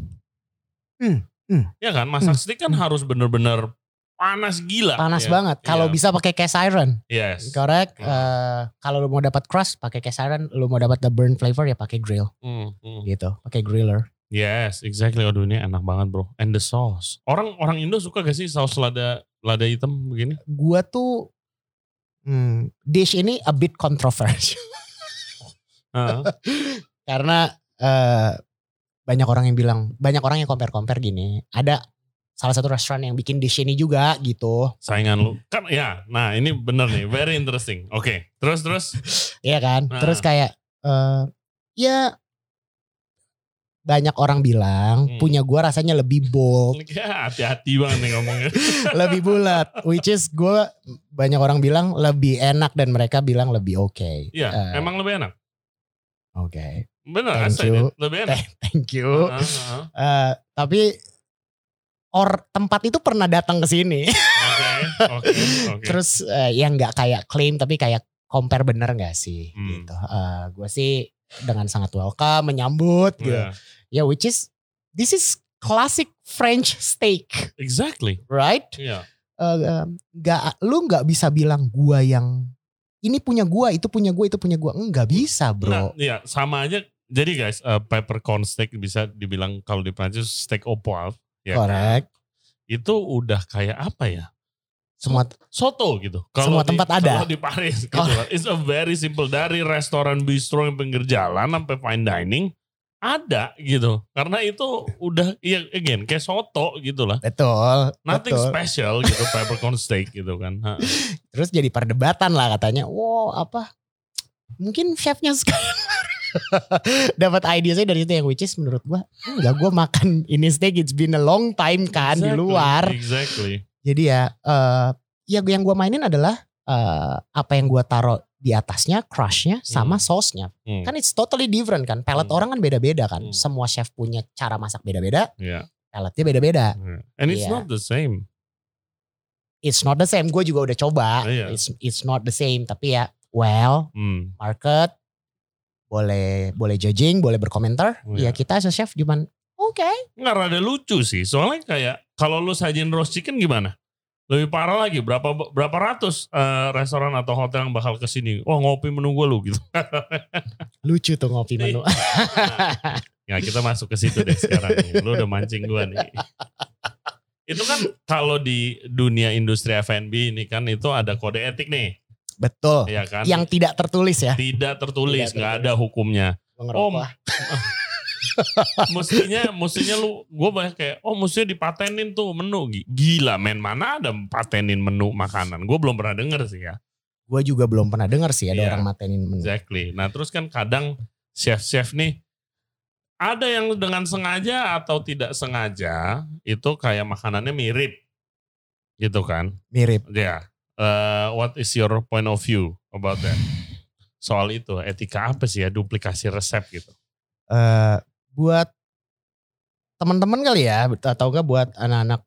Hmm, hmm, Ya kan, masak hmm, steak kan hmm. harus bener-bener panas gila. Panas ya. banget. Kalau Iya. bisa pakai cast iron, Yes. correct. Hmm. Eh, kalau lu mau dapat crust pakai cast iron, lu mau dapat the burn flavor ya pakai grill Hmm, hmm. gitu, pakai griller. Yes, exactly. Aduh ini enak banget bro. And the sauce. Orang orang Indo suka gak sih saus lada lada hitam begini? Gua tuh hmm, dish ini a bit controversial Heeh. [laughs] karena eh, banyak orang yang bilang, banyak orang yang compare-compare gini. Ada salah satu restoran yang bikin dish ini juga gitu. Saingan lu. Kan ya, nah ini bener nih. Very interesting. Oke, terus terus. [laughs] Iya kan? Nah. Terus kayak eh ya banyak orang bilang Hmm. punya gua rasanya lebih bold, [laughs] Ya hati-hati banget nih ngomongnya. [laughs] lebih bulat. Which is gua banyak orang bilang lebih enak dan mereka bilang lebih oke. Iya, Eh, emang lebih enak. Oke, Bener, Thank you. lebih enak. [laughs] thank you. Heeh. Eh, tapi or tempat itu pernah datang ke sini. Oke, oke, [laughs] oke. Terus eh, yang nggak kayak claim tapi kayak compare bener nggak sih? Hmm. Gitu. Eh, gua sih dengan sangat welcome menyambut gitu. Yeah, Ya which is this is classic French steak, exactly. right? Iya. Eh, Nggak lu nggak bisa bilang gua yang ini punya gua, itu punya gua, itu punya gua. Enggak bisa, Nah, bro. iya sama aja. Jadi guys, eh, peppercorn steak bisa dibilang kalau di Prancis steak au poivre, ya kan? Correct. Itu udah kayak apa ya? Semua Soto gitu. Semua di- tempat ada. Kalau di Paris gitu Oh. kan. It's a very simple dari restoran bistro yang pinggir jalan sampai fine dining ada gitu. Karena itu udah ya again kayak soto gitu lah. betul, Nothing betul. special gitu peppercorn steak gitu kan. Ha. Terus jadi perdebatan lah katanya. Wow, apa? Mungkin chefnya [laughs] sekarang [laughs] dapat ide saya dari itu yang which is menurut gua enggak gua makan ini steak it's been a long time kan di Exactly, luar. Exactly. Jadi ya eh ya yang gua mainin adalah eh apa yang gua taruh di atasnya, crushnya sama sausnya. Hmm. Kan it's totally different kan. Palette Hmm. orang kan beda-beda kan. Hmm. Semua chef punya cara masak beda-beda, Yeah. paletnya beda-beda. yeah. And it's Iya. not the same. It's not the same. Gue juga udah coba. Iya. It's it's not the same. Tapi ya, well, Hmm. market boleh boleh judging, boleh berkomentar. Iya. Ya kita as a chef cuman oke. Nggak rada lucu sih. Soalnya kayak kalau lu sajin roast chicken gimana? Lebih parah lagi berapa berapa ratus eh, restoran atau hotel yang bakal ke sini. Wah ngopi menu gue lu gitu. [laughs] Lucu tuh ngopi menu. ya kita masuk ke situ deh sekarang. nih. Lu udah mancing gue nih. Itu kan kalau di dunia industri F&B ini kan itu ada kode etik nih, Betul. ya kan? Yang tidak tertulis ya. tidak tertulis, nggak ada hukumnya. Oh, Ngerokok. [laughs] mestinya mestinya lu gue banyak kayak oh mestinya dipatenin tuh menu Gi- gila men mana ada patenin menu makanan gue belum pernah denger sih ya Gue juga belum pernah dengar sih ada Iya. orang matenin menu. exactly nah terus kan kadang chef chef nih ada yang dengan sengaja atau tidak sengaja itu kayak makanannya mirip gitu kan Mirip. ya eh, what is your point of view about that soal itu etika apa sih ya duplikasi resep gitu eh buat teman-teman kali ya atau enggak buat anak-anak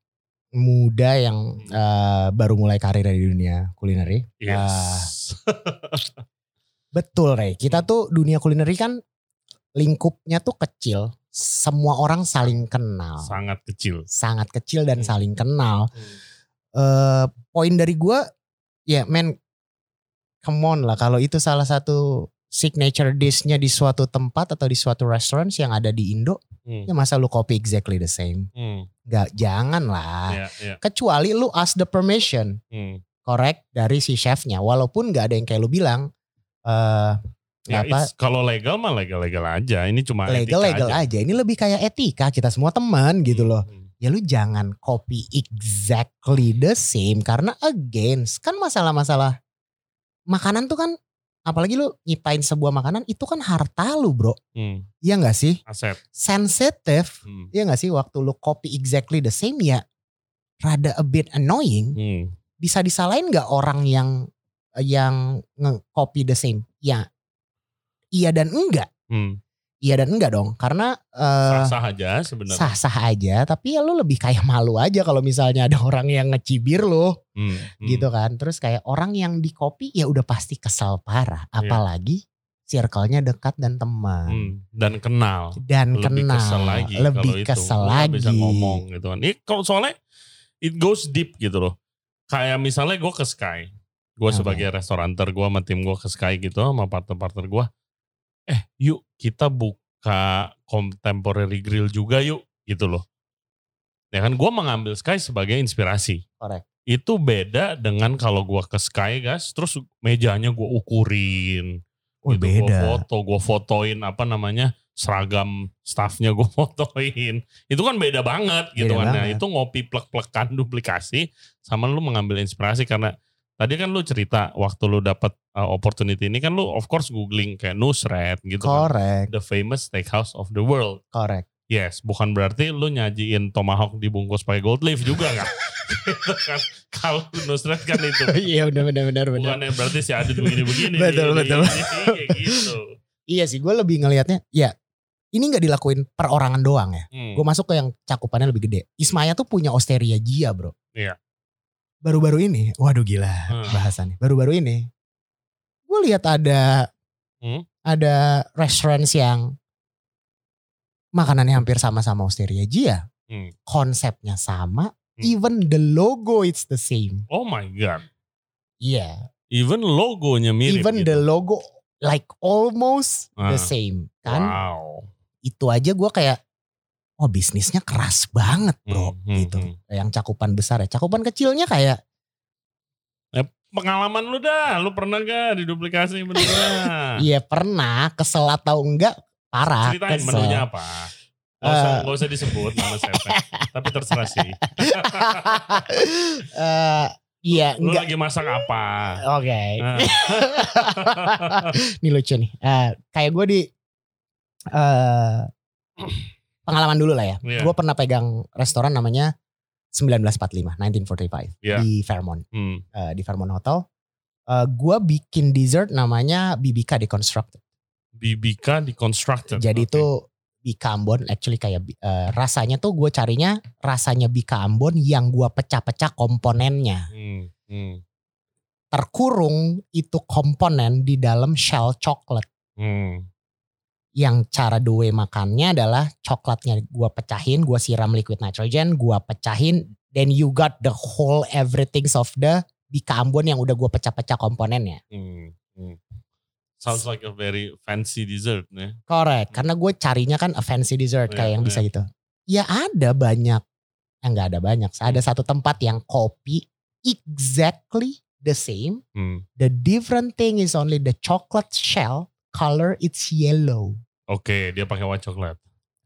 muda yang eh, baru mulai karir di dunia kulineri. Yes betul Rey. Kita tuh dunia kulineri kan lingkupnya tuh kecil. Semua orang saling kenal. sangat kecil Sangat kecil dan Hmm. saling kenal. eh poin dari gua ya men come on lah kalau itu salah satu signature dishnya di suatu tempat atau di suatu restoran yang ada di Indo Hmm. ya masa lu copy exactly the same Hmm. nggak jangan lah Ya, ya. kecuali lu ask the permission Hmm. correct dari si chefnya walaupun nggak ada yang kayak lu bilang eh Ya, kalau legal mah legal-legal aja. Ini cuma legal etika legal aja. aja. ini lebih kayak etika kita semua teman gitu loh Hmm. Ya lu jangan copy exactly the same karena again kan masalah-masalah makanan tuh kan apalagi lu nyiptain sebuah makanan itu kan harta lu bro Hmm. Iya gak sih Aset. sensitive Hmm. Iya gak sih waktu lu copy exactly the same ya rada a bit annoying Hmm. bisa disalahin nggak orang yang yang nge-copy the same ya iya dan enggak Hmm. Iya dan enggak dong, karena eh, Sah-sah aja sebenarnya. sah-sah aja, tapi ya lu lebih kayak malu aja kalau misalnya ada orang yang ngecibir lu Hmm, hmm. gitu kan. Terus kayak orang yang di kopi ya udah pasti kesal parah, Iya. apalagi circle-nya dekat dan teman Hmm, Dan kenal. dan lebih kenal, kesel lagi lebih kalau itu. kesel nggak lagi. bisa ngomong gitu kan. Ini kalau soalnya it goes deep gitu loh. Kayak misalnya gue ke Sky. Gue Oke. sebagai restoranter gue sama tim gue ke Sky gitu sama partner-partner gue. Eh yuk kita buka contemporary grill juga yuk gitu loh. Ya kan gue mengambil Sky sebagai inspirasi. Correct. Itu beda dengan kalau gue ke Sky guys. Terus mejanya gue ukurin Oh, gitu, Gue beda. foto, gue fotoin apa namanya seragam staffnya gue [laughs] fotoin. Itu kan beda banget gitu Beda kan. Nah, itu ngopi plek-plekan duplikasi sama lu mengambil inspirasi karena tadi kan lu cerita waktu lu dapat uh, opportunity ini kan lu of course googling kayak Nusret gitu kan. Correct, The famous steakhouse of the world. correct. Yes, bukan berarti lu nyajiin tomahawk dibungkus pakai gold leaf juga kan. [laughs] gitu kan. Kalau Nusret kan itu [laughs] Iya benar benar benar benar. bukannya berarti si Adit begini-begini. Betul, betul. gitu. Iya sih, gue lebih ngelihatnya ya ini nggak dilakuin perorangan doang ya. Hmm. Gue masuk ke yang cakupannya lebih gede. Ismaya tuh punya Osteria Gia bro. Iya. Baru-baru ini, waduh gila Hmm. bahasannya. Baru-baru ini, gue lihat ada Hmm. ada restoran yang makanannya hampir sama-sama Osteria Gia. Hmm. Konsepnya sama, Hmm. even the logo it's the same. Oh my god. Iya, Even logonya mirip even gitu. the logo like almost Ah. the same kan. Wow. Itu aja gue kayak, oh bisnisnya keras banget bro, Hmm, hmm, gitu. hmm. Yang cakupan besar ya, cakupan kecilnya kayak Pengalaman lu dah, lu pernah gak diduplikasi menunya? [laughs] Iya pernah kesel atau enggak parah Ceritain kesel. menunya apa? Gak usah, nggak usah disebut nama chefnya. [laughs] Tapi terserah sih. [laughs] Eh, Iya Lu enggak. lagi masak apa? Oke. Nah, Ini lucu nih. Eh, kayak gue di eh pengalaman dulu lah ya. Iya. Gue pernah pegang restoran namanya 1945, 1945 Iya. di Fairmont, hmm. eh, di Fairmont Hotel. Eh gue bikin dessert namanya Bibika Deconstructed. BBK deconstructed. Jadi Oke. itu Bika Ambon actually kayak eh, rasanya tuh gue carinya rasanya Bika Ambon yang gue pecah-pecah komponennya. Hmm, hmm, Terkurung itu komponen di dalam shell coklat. hmm. Yang cara due makannya adalah coklatnya gue pecahin, gue siram liquid nitrogen, gue pecahin, then you got the whole everything of the Bika Ambon yang udah gue pecah-pecah komponennya. Hmm, hmm. Sounds like a very fancy dessert ya. Correct, karena gue carinya kan a fancy dessert Iya, kayak yang iya. bisa gitu. Ya ada banyak, eh, nggak ada banyak. Ada satu tempat yang kopi exactly the same. Hmm. The different thing is only the chocolate shell color it's yellow. Oke, dia pakai white chocolate.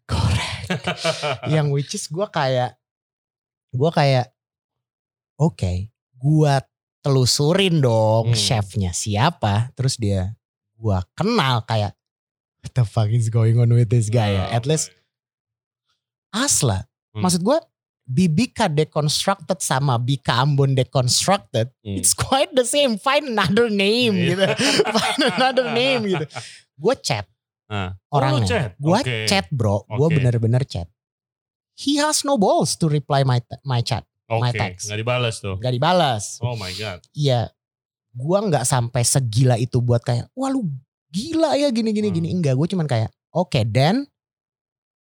Correct. [laughs] yang which is gue kayak, gue kayak, oke, gue telusurin dong Hmm. chefnya siapa. Terus dia, gue kenal kayak, what the fuck is going on with this guy ya. Nah, At least Asla. Hmm. Maksud gue Bibika deconstructed sama Bika Ambon deconstructed, Hmm. it's quite the same. Find another name Iya. gitu. [laughs] Find another name gitu. Gue chat. Oh, lu orangnya. chat? Gue Oke. chat bro. Gue Oke. bener-bener chat. He has no balls to reply my my chat. Oke, my text. nggak dibalas tuh. Gak dibalas. Oh my god. Iya. Gue nggak sampai segila itu buat kayak, wah lu gila ya gini gini Hmm. gini. Enggak. Gue cuman kayak, oke dan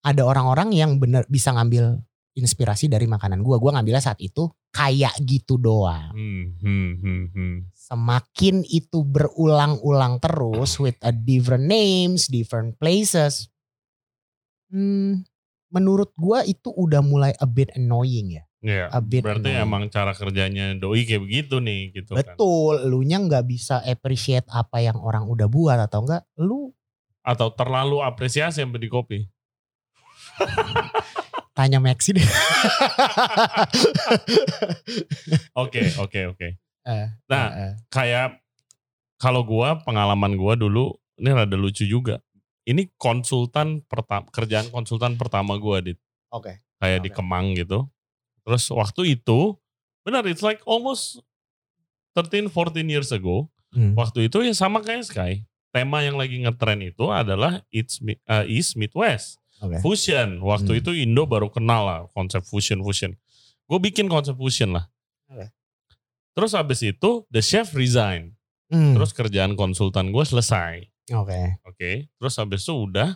ada orang-orang yang bener bisa ngambil inspirasi dari makanan gue. Gue ngambilnya saat itu kayak gitu doang. Hmm, hmm, hmm, hmm. Semakin itu berulang-ulang terus with a different names, different places. Hmm, menurut gue itu udah mulai a bit annoying ya. Iya. A bit Berarti annoying. emang cara kerjanya doi kayak begitu nih gitu kan. Betul, lu nya nggak bisa appreciate apa yang orang udah buat atau enggak, lu Atau terlalu apresiasi sampai di kopi. [laughs] tanya Maxi deh. Oke, oke, oke. [laughs] Eh, Nah, eh, eh. kayak kalau gua pengalaman gua dulu ini rada lucu juga. Ini konsultan pertama kerjaan konsultan pertama gua di Oke. kayak di Oke. Kemang gitu. Terus waktu itu benar it's like almost 13 14 years ago. Hmm. Waktu itu ya sama kayak Sky. tema yang lagi ngetren itu adalah Mi- uh, East Midwest. Oke. Fusion. Waktu Hmm. itu Indo baru kenal lah konsep fusion fusion. Gue bikin konsep fusion lah. Oke. Terus habis itu the chef resign. Hmm, Terus kerjaan konsultan gue selesai. Oke. Oke. Terus habis itu udah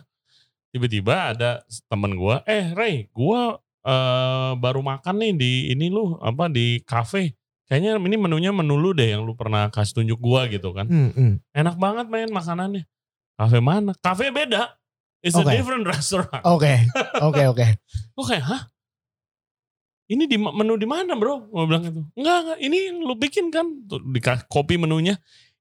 tiba-tiba ada temen gue, eh Ray, gue eh, baru makan nih di ini lu apa di cafe. Kayaknya ini menunya menu lu deh yang lu pernah kasih tunjuk gue gitu kan. Hmm, hmm. Enak banget main makanannya. Cafe mana? Cafe beda. It's a Oke. different [laughs] restaurant. Oke. Oke, oke. Kayak, hah? Ini di menu di mana bro? Gue bilang gitu. Enggak, enggak. Ini lu bikin kan? Tuh, di kopi menunya.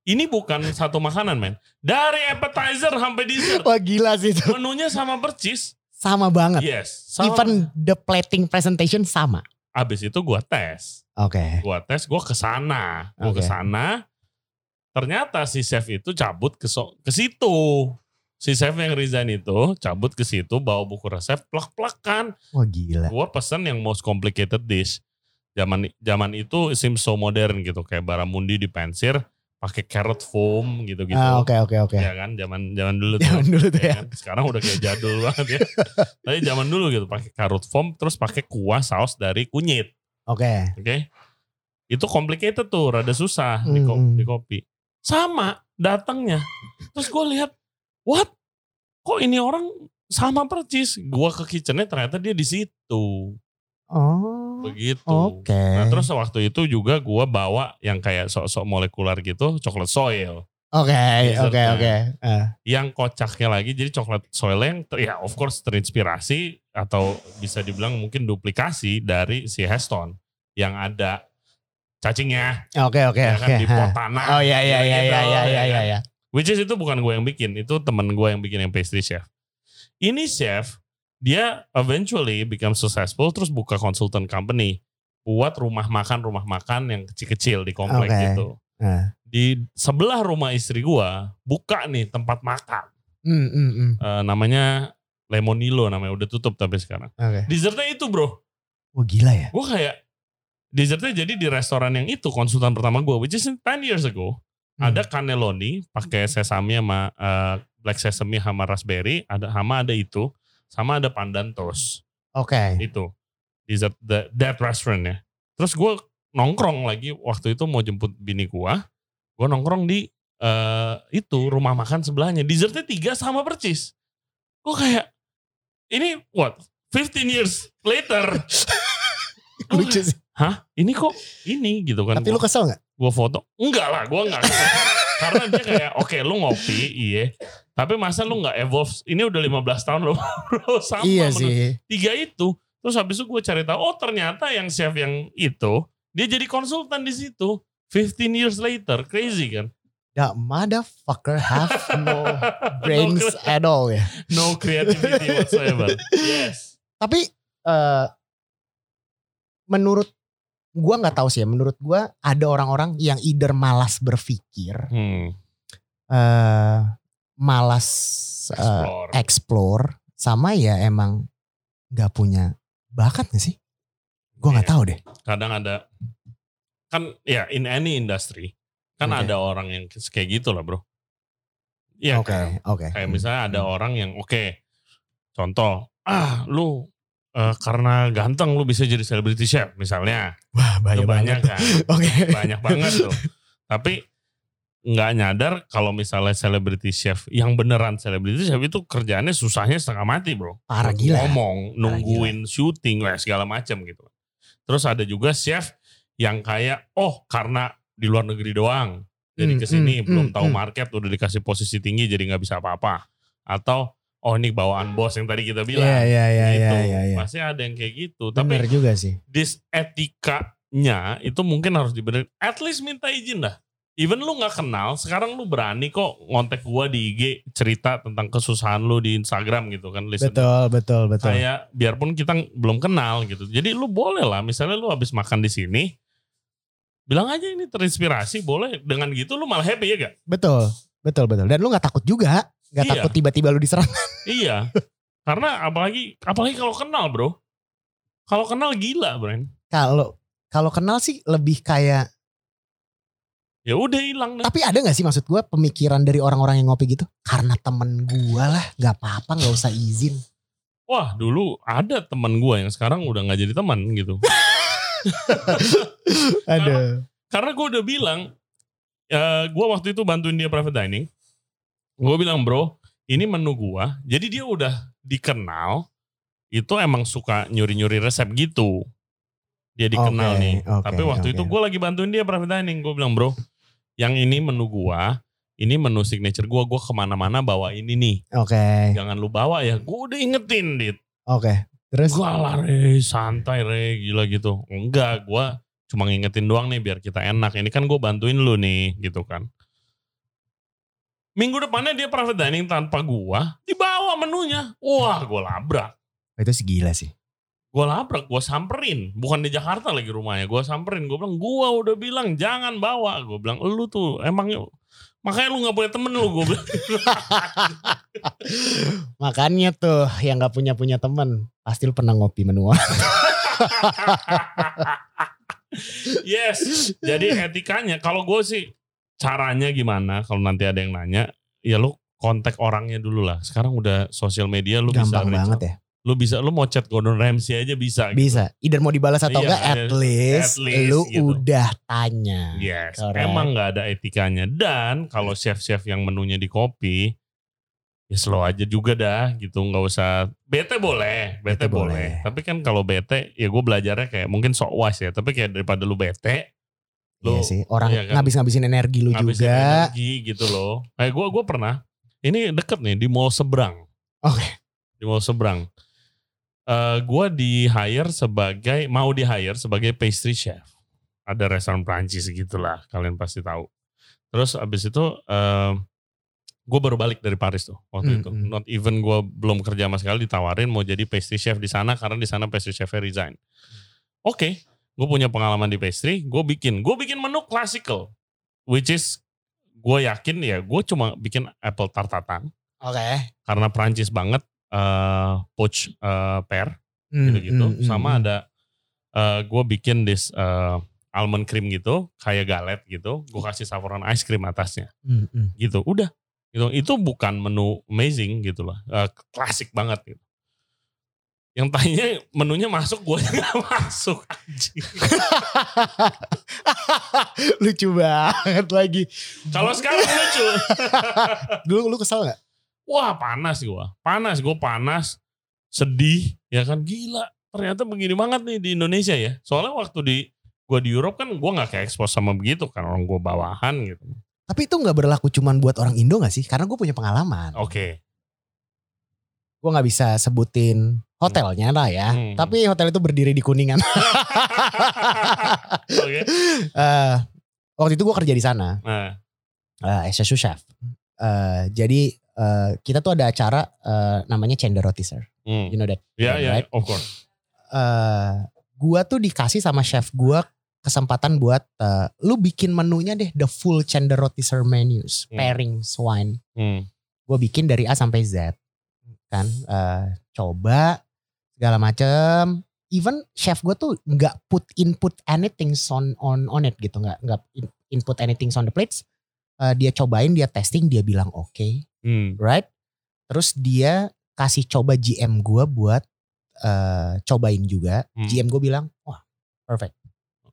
Ini bukan satu makanan men. Dari appetizer sampai dessert. Wah gila sih itu. Menunya sama percis. Sama banget. Yes. Sama. Even the plating presentation sama. Abis itu gue tes. Oke. Gue tes, gue ke sana. Gue Oke. ke sana. Ternyata si chef itu cabut ke, so- ke situ. Si chef yang resign itu cabut ke situ bawa buku resep plak-plakan. Wah gila. gue pesen yang most complicated dish. Zaman zaman itu seems so modern gitu kayak baramundi di pensir pakai carrot foam gitu-gitu. Ah, Oke, oke, oke. Ya kan zaman zaman dulu tuh. Zaman dulu tuh ya ya. kan? Sekarang udah kayak jadul [laughs] banget ya. Tapi zaman dulu gitu pakai carrot foam terus pakai kuah saus dari kunyit, Oke. oke? Itu complicated tuh, rada susah di, Hmm. di kopi. Sama datangnya. Terus gue lihat, what? Kok ini orang sama percis? Gua ke kitchennya ternyata dia di situ. Oh. Begitu. Oke. Nah terus waktu itu juga gua bawa yang kayak sok-sok molekuler gitu, coklat soil. Oke, oke, oke. Eh, Yang kocaknya lagi jadi coklat soil yang ter- ya of course terinspirasi atau bisa dibilang mungkin duplikasi dari si Heston yang ada cacingnya Oke, oke, ya kan oke. di pot tanah. Oh iya, iya, iya, iya, iya, iya, ya iya. Which is itu bukan gue yang bikin, itu temen gue yang bikin yang pastry chef. Ini chef, dia eventually become successful terus buka consultant company buat rumah makan rumah makan yang kecil-kecil di komplek Oke. gitu. Nah. Di sebelah rumah istri gue buka nih tempat makan, Hmm, hmm, hmm. Eh, namanya Lemonilo namanya udah tutup tapi sekarang. Oke. Dessertnya itu bro, Wah gila ya. gue kayak dessertnya jadi di restoran yang itu konsultan pertama gue, which is 10 years ago. Hmm. Ada cannelloni pakai sesame sama eh, black sesame sama raspberry, ada sama ada itu, sama ada pandan toast Oke. itu dessert the, that restaurant ya. Terus gue nongkrong lagi waktu itu mau jemput bini gue, gue nongkrong di eh, itu rumah makan sebelahnya. Dessertnya tiga sama percis. Gue kayak ini what 15 years later. [laughs] Gua Lucu sih. Hah? Ini kok ini gitu kan? Tapi lu Gua- kesel gak? Gue foto? Enggak lah gue enggak. [laughs] Karena dia kayak oke lu ngopi iya. Tapi masa lu nggak evolve? Ini udah 15 tahun lo [laughs] sama Iya menurut- sih. tiga itu. Terus habis itu gue cari tahu oh ternyata yang chef yang itu dia jadi konsultan di situ. 15 years later. Crazy kan? The motherfucker have no [laughs] no, brains cre- at all ya. no creativity whatsoever. Yes. Tapi eh menurut gua nggak tahu sih ya. Menurut gua ada orang-orang yang either malas berpikir, hmm. eh malas eh, explore explore, sama ya emang nggak punya bakat gak sih? Gua nggak Iya. tahu deh. kadang ada kan ya in any industry kan Oke. ada orang yang kayak gitu lah bro Iya Oke, oke. Kayak misalnya ada Hmm. orang yang oke, contoh, ah lu eh, karena ganteng lu bisa jadi celebrity chef misalnya. Wah, Itu banyak banget. kan, [laughs] Oke. banyak banget tuh. Tapi nggak nyadar kalau misalnya celebrity chef yang beneran celebrity chef itu kerjaannya susahnya setengah mati bro. Parah gila. Ngomong, nungguin syuting, wah, segala macam gitu. Terus ada juga chef yang kayak, oh karena di luar negeri doang, jadi Hmm, ke sini hmm, belum hmm, tahu hmm. market udah dikasih posisi tinggi jadi nggak bisa apa-apa. Atau oh ini bawaan bos yang tadi kita bilang. Iya, iya, iya, gitu. iya, iya, iya. Pasti ada yang kayak gitu. Bener Tapi juga sih. dis etikanya itu mungkin harus dibenerin. At least minta izin dah. Even lu nggak kenal, sekarang lu berani kok ngontek gua di IG cerita tentang kesusahan lu di Instagram gitu kan. Listen, Betul, betul, betul. Kayak biarpun kita belum kenal gitu. Jadi lu boleh lah, misalnya lu habis makan di sini, bilang aja ini terinspirasi, boleh. Dengan gitu lu malah happy ya gak? Betul, betul, betul. Dan lu nggak takut juga, nggak Iya. takut tiba-tiba lu diserang. [laughs] Iya. Karena apalagi apalagi kalau kenal bro. Kalau kenal gila bro. Kalau kalau kenal sih lebih kayak Ya udah hilang. Tapi ada gak sih maksud gue pemikiran dari orang-orang yang ngopi gitu? Karena temen gue lah, gak apa-apa gak usah izin. Wah dulu ada teman gue yang sekarang udah nggak jadi teman gitu. [laughs] Aduh. Karena gue udah bilang, ya gue waktu itu bantuin dia private dining. Gue bilang bro, ini menu gue. Jadi dia udah dikenal, itu emang suka nyuri-nyuri resep gitu. Dia dikenal Oke, nih. oke, Tapi waktu oke. itu gue lagi bantuin dia private dining. Gue bilang bro, yang ini menu gue, ini menu signature gue. Gue ke mana-mana bawa ini nih. Oke, Jangan lu bawa ya. Gue udah ingetin dit. oke. Terus? Gue lah re, santai re, gila gitu. Enggak, gue cuma ngingetin doang nih biar kita enak. Ini kan gue bantuin lu nih, gitu kan. Minggu depannya dia private dining tanpa gue, dibawa menunya. Wah, gue labrak. Itu segila sih. Gue labrak, gue samperin. Bukan di Jakarta lagi rumahnya, gue samperin. Gue bilang, gue udah bilang jangan bawa. Gue bilang, lu tuh emangnya, makanya lu gak punya temen lu. Gue bilang, [laughs] Makanya tuh yang gak punya-punya temen. Pasti lu pernah ngopi menua. [laughs] yes. Jadi etikanya, kalau gue sih caranya gimana? Kalau nanti ada yang nanya, ya lu kontak orangnya dulu lah. Sekarang udah sosial media lu bisa Gampang reach banget ya. Lu bisa, lu mau chat Gordon Ramsay aja bisa. gitu. Bisa. Either mau dibalas atau Iya, enggak, at at least, least lu gitu. udah tanya. Yes, Correct. emang nggak ada etikanya. Dan kalau chef-chef yang menunya di kopi, ya slow aja juga dah gitu. nggak usah bete boleh, bete, Bete boleh. boleh. Tapi kan kalau bete, ya gue belajarnya kayak mungkin sok wise ya. Tapi kayak daripada lu bete, lu Iya sih. Orang iya kan? ngabis-ngabisin energi lu ngabisin juga. energi gitu loh. Kayak gue gue pernah, ini deket nih di mall seberang. Oke. Di mall seberang. Eh gue di hire sebagai mau di hire sebagai pastry chef. Ada restoran Prancis gitulah, kalian pasti tahu. Terus abis itu eh gue baru balik dari Paris tuh waktu Hmm, itu. Not even gue belum kerja sama sekali ditawarin mau jadi pastry chef di sana karena di sana pastry chefnya resign. Oke, gue punya pengalaman di pastry, gue bikin, gue bikin menu classical, which is gue yakin ya gue cuma bikin apple tart Oke. karena Prancis banget eh poach eh, pear Hmm, gitu-gitu. hmm, hmm, Sama hmm. ada eh gue bikin this eh, almond cream gitu, kayak galet gitu. Gue kasih saffron ice cream atasnya, Hmm, hmm. gitu. Udah, gitu. Itu bukan menu amazing gitu lah, Eh, klasik banget gitu. Yang tanya menunya masuk, gue nggak masuk. anjing. [laughs] Lucu banget lagi. Kalau sekarang lucu. [laughs] Dulu lu kesel gak? Wah panas gue, panas gue panas, sedih, ya kan gila. Ternyata begini banget nih di Indonesia ya. Soalnya waktu di gue di Europe kan gue nggak kayak expose sama begitu kan orang gue bawahan gitu. Tapi itu gak berlaku cuman buat orang Indo gak sih? Karena gue punya pengalaman. Oke, Gue gak bisa sebutin hotelnya lah ya. Hmm. Tapi hotel itu berdiri di Kuningan. [laughs] oke. Eh, waktu itu gue kerja di sana. Nah, uh, as a sous chef. Eh, jadi eh, kita tuh ada acara eh, namanya Cender Roti Sir. hmm. You know that? ya ya, right? of course. Eh, gua tuh dikasih sama chef gua kesempatan buat eh, lu bikin menunya deh the full Cender Roti Sir menus, Hmm. pairings wine. Hmm. Gue bikin dari A sampai Z. Kan eh, coba segala macem. Even chef gue tuh nggak put input anything on on on it gitu, nggak nggak in- input anything on the plates. Eh, dia cobain, dia testing, dia bilang oke, Hmm. right? Terus dia kasih coba GM gue buat eh, cobain juga. Hmm. GM gue bilang, wah perfect,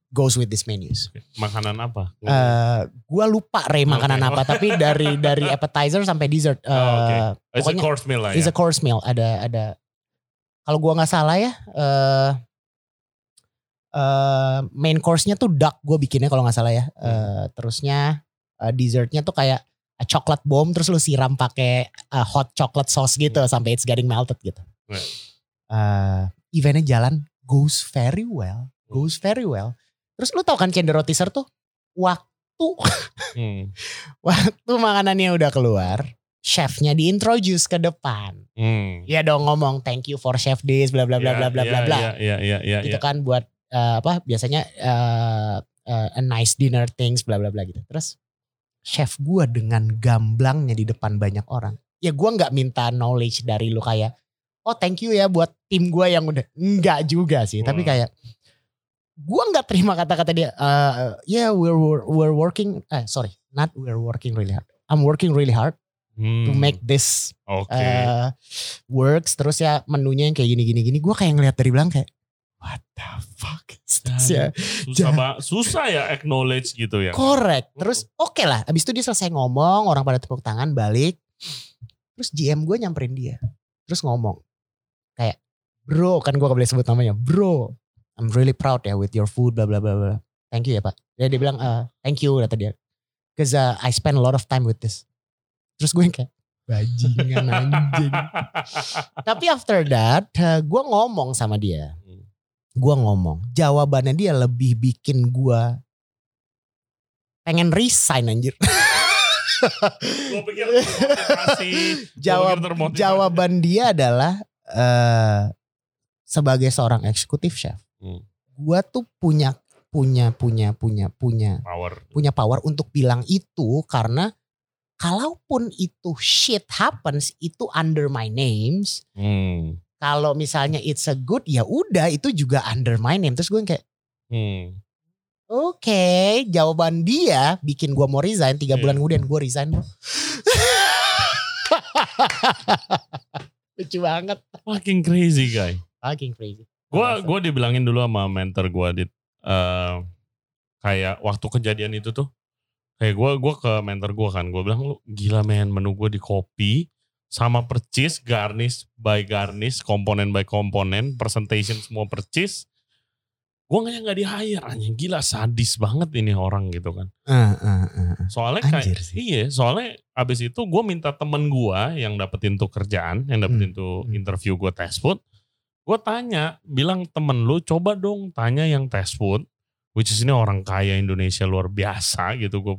goes with this menus. Makanan apa? Eh gue lupa Ray makanan Oke. apa, tapi dari dari appetizer sampai dessert. eh, Oh, oke. It's a pokoknya course meal lah It's ya. a course meal. Ada ada. Kalau gua nggak salah ya, eh eh, main course-nya tuh duck gue bikinnya kalau nggak salah ya. Hmm. Eh, terusnya eh, dessertnya tuh kayak a chocolate bomb terus lu siram pakai eh, hot chocolate sauce gitu sampai it's getting melted gitu. Hmm. Right. Eh, eventnya jalan goes very well, goes very well. Terus lu tau kan cender roti Sir tuh waktu Hmm. [laughs] waktu makanannya udah keluar, chefnya diintroduce ke depan. Hmm. Ya dong ngomong thank you for chef this bla bla bla Ya, bla bla ya, bla bla. Ya, ya, ya, ya, Itu kan buat eh, apa biasanya eh, eh, a nice dinner things bla bla bla gitu. Terus chef gua dengan gamblangnya di depan banyak orang. Ya gua nggak minta knowledge dari lu kayak oh thank you ya buat tim gua yang udah enggak juga sih, tapi Hmm. kayak gue nggak terima kata-kata dia. Uh, yeah, we're, we're we're working. Eh sorry, not we're working really hard. I'm working really hard Hmm, to make this Oke. uh, works. Terus ya menunya yang kayak gini-gini gini. Gue kayak ngeliat dari belakang kayak what the fuck is this ya? susah [laughs] ba- susah ya acknowledge gitu ya. Correct. Terus oke lah. Abis itu dia selesai ngomong, orang pada tepuk tangan balik. Terus GM gue nyamperin dia. Terus ngomong kayak bro kan gue gak boleh sebut namanya bro. I'm really proud ya with your food bla bla bla bla. Thank you ya pak. Ya dia bilang "Uh, thank you kata dia. Cause uh, I spend a lot of time with this. Terus gue yang kayak bajingan anjing. [laughs] Tapi after that uh, gue ngomong sama dia. Hmm. Gue ngomong. Jawabannya dia lebih bikin gue pengen resign anjir. Gue pikir. [laughs] Jawab, pikir jawaban dia adalah eh sebagai seorang eksekutif chef, Hmm. gua tuh punya punya punya punya punya Power. punya power untuk bilang itu karena kalaupun itu shit happens itu under my names. Hmm. Kalau misalnya it's a good ya udah itu juga under my name. Terus gue kayak Hmm. oke jawaban dia bikin gua mau resign tiga Iya. bulan kemudian gue resign. [laughs] Lucu banget. Fucking crazy guy. Fucking crazy. Gua gua dibilangin dulu sama mentor gua di eh, kayak waktu kejadian itu tuh kayak gua gua ke mentor gua kan gua bilang lu gila men menu gua di kopi sama percis garnish by garnish komponen by komponen presentation semua percis gua nggak nggak di hire anjing gila sadis banget ini orang gitu kan ah, ah, ah. soalnya kayak iya soalnya abis itu gue minta temen gue yang dapetin tuh kerjaan yang dapetin Hmm, tuh hmm. interview gue test food gue tanya bilang temen lu coba dong tanya yang test food which is ini orang kaya Indonesia luar biasa gitu. Gue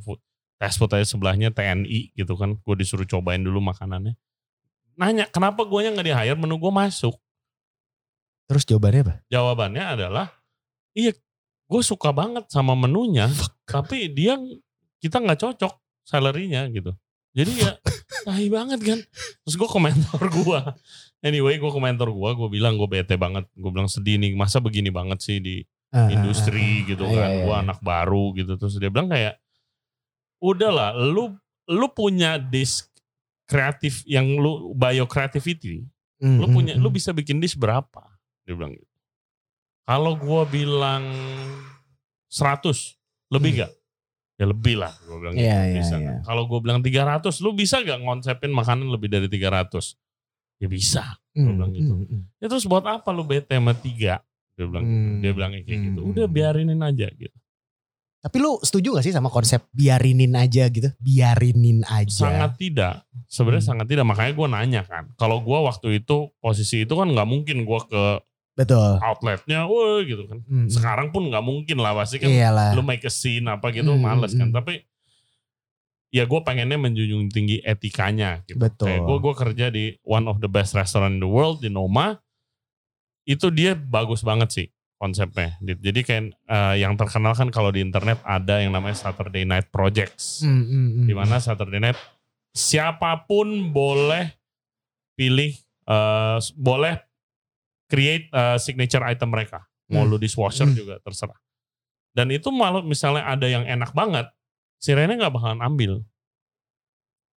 test food aja sebelahnya TNI gitu kan. Gue disuruh cobain dulu makanannya. Nanya kenapa gue yang nggak di hire menu gue masuk. Terus jawabannya apa? jawabannya adalah iya gue suka banget sama menunya tapi dia kita nggak cocok salary-nya gitu. Jadi ya tahi banget kan. Terus gue komentar gue anyway gue komentar gue gue bilang gue bete banget. Gue bilang sedih nih masa begini banget sih di Ah, industri ah. gitu Iya, kan iya, gue iya. anak baru gitu terus dia bilang kayak udahlah lu lu punya disk kreatif yang lu bio creativity Hmm, lu hmm, punya hmm. lu bisa bikin dish berapa dia bilang gitu kalau gua bilang 100 lebih Hmm. gak ya lebih lah gua bilang gitu iya, bisa iya. kalau gua bilang 300 lu bisa gak ngonsepin makanan lebih dari 300 ya bisa Hmm, bilang gitu. hmm, hmm. ya terus buat apa lu bete sama tiga dia bilang gitu. Hmm. dia bilangnya kayak gitu Hmm. udah biarinin aja gitu Tapi lu setuju gak sih sama konsep biarinin aja gitu? Biarinin aja. sangat tidak sebenarnya Hmm. sangat tidak makanya gua nanya kan kalau gua waktu itu posisi itu kan nggak mungkin gua ke Betul. outletnya wah gitu kan Hmm, hmm. sekarang pun nggak mungkin lah pasti kan Iyalah. lu make a scene apa gitu Hmm, males kan hmm. tapi ya gue pengennya menjunjung tinggi etikanya gitu Betul. kayak gue gue kerja di one of the best restaurant in the world di Noma itu dia bagus banget sih konsepnya Di- jadi kayak eh, yang terkenal kan kalau di internet ada yang namanya Saturday Night Projects Hmm, hmm, hmm. di mana Saturday Night siapa pun boleh pilih eh, boleh create eh, signature item mereka mau Hmm. lu dishwasher Hmm. juga terserah dan itu malah misalnya ada yang enak banget si Rene nggak bakalan ambil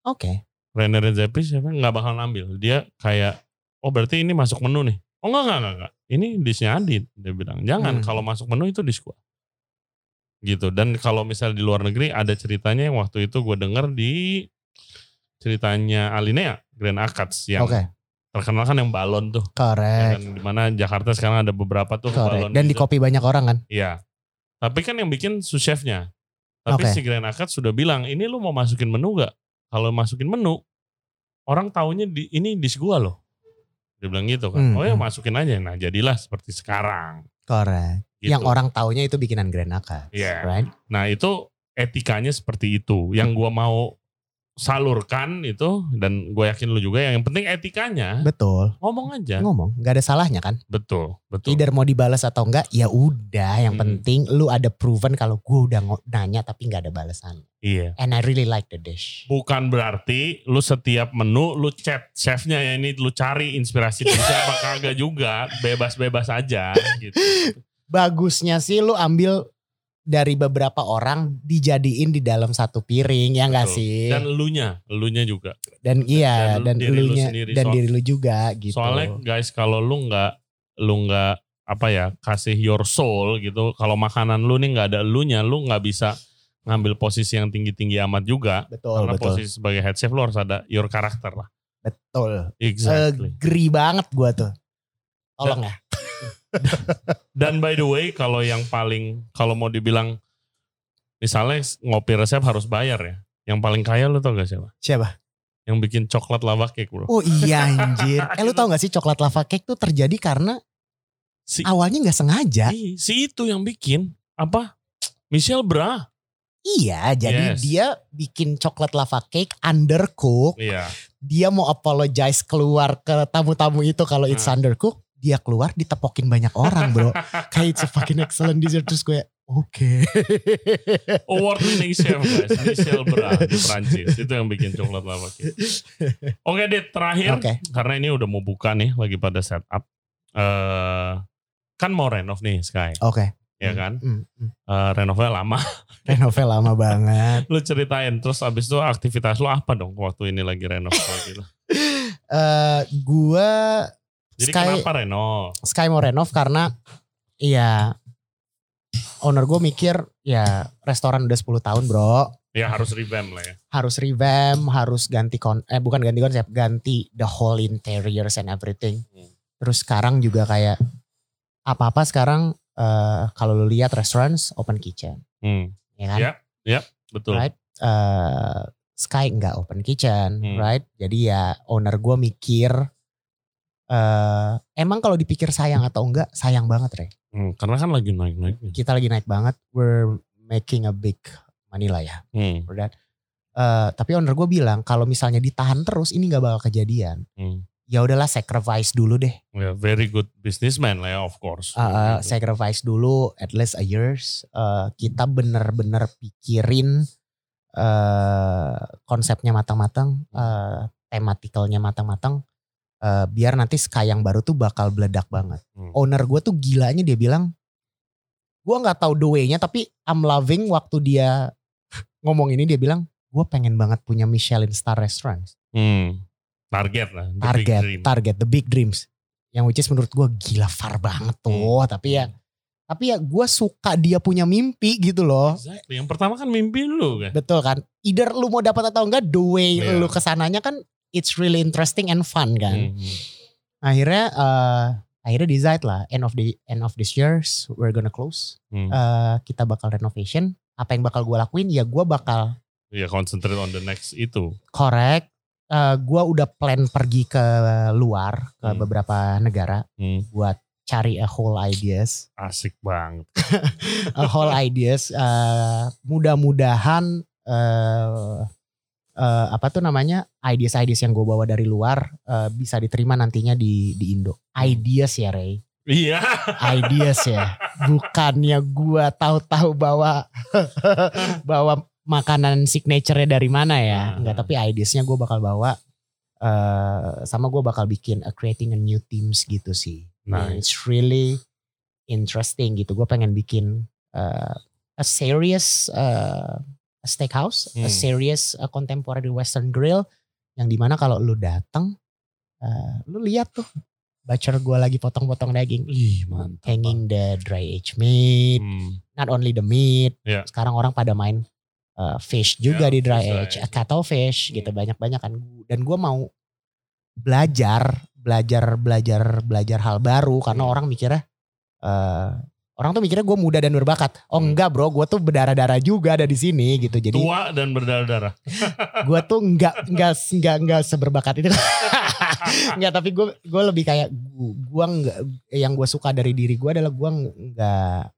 Oke. Rene Redzepi siapa nggak bakalan ambil dia kayak oh berarti ini masuk menu nih oh enggak enggak enggak, enggak. ini dishnya Adit dia bilang jangan Hmm. kalau masuk menu itu dish gua gitu dan kalau misal di luar negeri ada ceritanya yang waktu itu gue denger di ceritanya Alinea Grand Akats yang Oke. terkenal kan yang balon tuh ya Correct. kan di mana Jakarta sekarang ada beberapa tuh balon Correct. Dan di kopi banyak orang kan? Iya. Tapi kan yang bikin sous chefnya. Tapi Oke. si Grand Akad sudah bilang, ini lu mau masukin menu gak? Kalau masukin menu, orang taunya di, ini dish gua loh. Dia bilang gitu kan. Hmm, oh ya hmm. masukin aja. Nah jadilah seperti sekarang. Correct. Gitu. Yang orang taunya itu bikinan Granaka. Iya. Right? Nah itu etikanya seperti itu. Yang gua mau salurkan itu dan gue yakin lu juga yang penting etikanya Betul. ngomong aja Ngomong. Gak ada salahnya kan? betul betul Either mau dibalas atau enggak, ya udah. Yang Hmm. penting lu ada proven kalau gue udah nanya tapi nggak ada balasan. iya And I really like the dish. bukan berarti lu setiap menu lu chat chefnya ya ini lu cari inspirasi dari siapa [laughs] kagak juga bebas-bebas aja gitu bagusnya sih lu ambil dari beberapa orang dijadiin di dalam satu piring ya enggak sih? Dan elunya, elunya juga. Dan iya dan dan, diri lu elunya sendiri. dan Soal- diri lu juga gitu. Soalnya guys kalau lu nggak lu nggak apa ya kasih your soul gitu, kalau makanan lu nih nggak ada elunya, lu nggak bisa ngambil posisi yang tinggi-tinggi amat juga. betul Karena betul posisi sebagai head chef lu harus ada your karakter lah. betul. Exactly. Agree banget gua tuh. Tolong ya. Dan by the way kalau yang paling kalau mau dibilang misalnya ngopi resep harus bayar ya. Yang paling kaya lu tau gak siapa? Siapa? Yang bikin coklat lava cake bro. Oh iya anjir. Eh lu tau gak sih coklat lava cake tuh terjadi karena Si, awalnya nggak sengaja. Si itu yang bikin apa? Michelle Bra. Iya, jadi Yes. dia bikin coklat lava cake undercook. Iya. Dia mau apologize keluar ke tamu-tamu itu kalau it's Hmm. undercook. Dia keluar ditepokin banyak orang bro. [laughs] Kayak it's a fucking excellent dessert. Terus gue oke. [laughs] Award winning chef guys, Michelle Bra di Prancis. Itu yang bikin coklat lava cake. Oke Dit, terakhir Oke. karena ini udah mau buka nih lagi pada setup. Eh kan mau renov nih Sky, Oke. ya kan? Hmm, hmm. Eh renovnya lama. [laughs] Renovnya lama banget. lu ceritain terus abis itu aktivitas lu apa dong waktu ini lagi renov gitu. Eh gue Jadi Sky- kenapa renov? Sky mau renov karena ya owner gue mikir ya restoran udah 10 tahun bro. Ya harus revamp lah ya. harus revamp, harus ganti kon eh bukan ganti konsep, ganti the whole interiors and everything. Hmm. Terus sekarang juga kayak apa-apa sekarang eh kalau lu lihat restaurants open kitchen, Hmm. ya kan? Ya. Betul. Right? Eh, Sky nggak open kitchen, Hmm. right? Jadi ya owner gue mikir eh emang kalau dipikir sayang atau enggak, sayang banget, Re. Hmm, karena kan lagi naik-naiknya. Kita lagi naik banget, we're making a big money lah ya. Hmm. for that. Eh, tapi owner gue bilang kalau misalnya ditahan terus ini nggak bakal kejadian. Hmm. Ya udahlah sacrifice dulu deh. Ya, very good businessman lah ya of course. Eh, Gitu. sacrifice dulu at least a years. Eh, kita bener-bener pikirin eh konsepnya matang-matang, eh tematikalnya matang-matang. Eh, biar nanti Sky yang baru tuh bakal meledak banget. Hmm. Owner gue tuh gilanya dia bilang, gue nggak tahu the way-nya tapi I'm loving waktu dia [laughs] ngomong ini dia bilang, gue pengen banget punya Michelin star restaurant. Hmm. Target lah. the big target dream. target the big dreams yang which is menurut gue gila far banget tuh tapi ya Hmm. tapi ya gue suka dia punya mimpi gitu loh Exactly. Yang pertama kan mimpi lu kan. betul kan either lu mau dapat atau enggak the way Iya. lu ke sananya kan it's really interesting and fun kan Hmm. akhirnya eh akhirnya decide lah end of the end of this years we're gonna close Hmm. Eh, kita bakal renovation apa yang bakal gue lakuin ya gue bakal Ya concentrate on the next itu. correct Eh gue udah plan pergi ke luar ke Hmm. beberapa negara Hmm. buat cari a whole ideas, Asik banget. [laughs] a whole ideas. eh, mudah-mudahan eh eh, apa tuh namanya ideas-ideas yang gue bawa dari luar eh, bisa diterima nantinya di di Indo. Ideas ya Ray, Iya. ideas ya. Bukannya gue tahu-tahu bawa [laughs] bawa makanan signature-nya dari mana ya? Hmm. Enggak, tapi ideasnya gue bakal bawa. eh sama gue bakal bikin a creating a new teams gitu sih. Nice. It's really interesting gitu. Gue pengen bikin uh, a serious uh, steakhouse, a Hmm. serious uh, contemporary western grill yang di mana kalau lu datang, uh, lu lihat tuh bacer gue lagi potong-potong daging, Ih mantap. hanging the dry aged meat, Hmm. not only the meat. Iya. Sekarang orang pada main uh, fish juga Iya, di dry fish age, dry a cuttlefish gitu Hmm. banyak-banyak kan. Dan gue mau belajar, belajar, belajar, belajar hal baru karena Hmm. orang mikirnya eh orang tuh mikirnya gue muda dan berbakat. Oh Hmm. enggak bro, gue tuh berdarah-darah juga ada di sini gitu. Jadi Tua dan berdarah-darah. [laughs] gue tuh enggak enggak enggak enggak seberbakat itu. [laughs] enggak, tapi gue gue lebih kayak gue enggak yang gue suka dari diri gue adalah gue enggak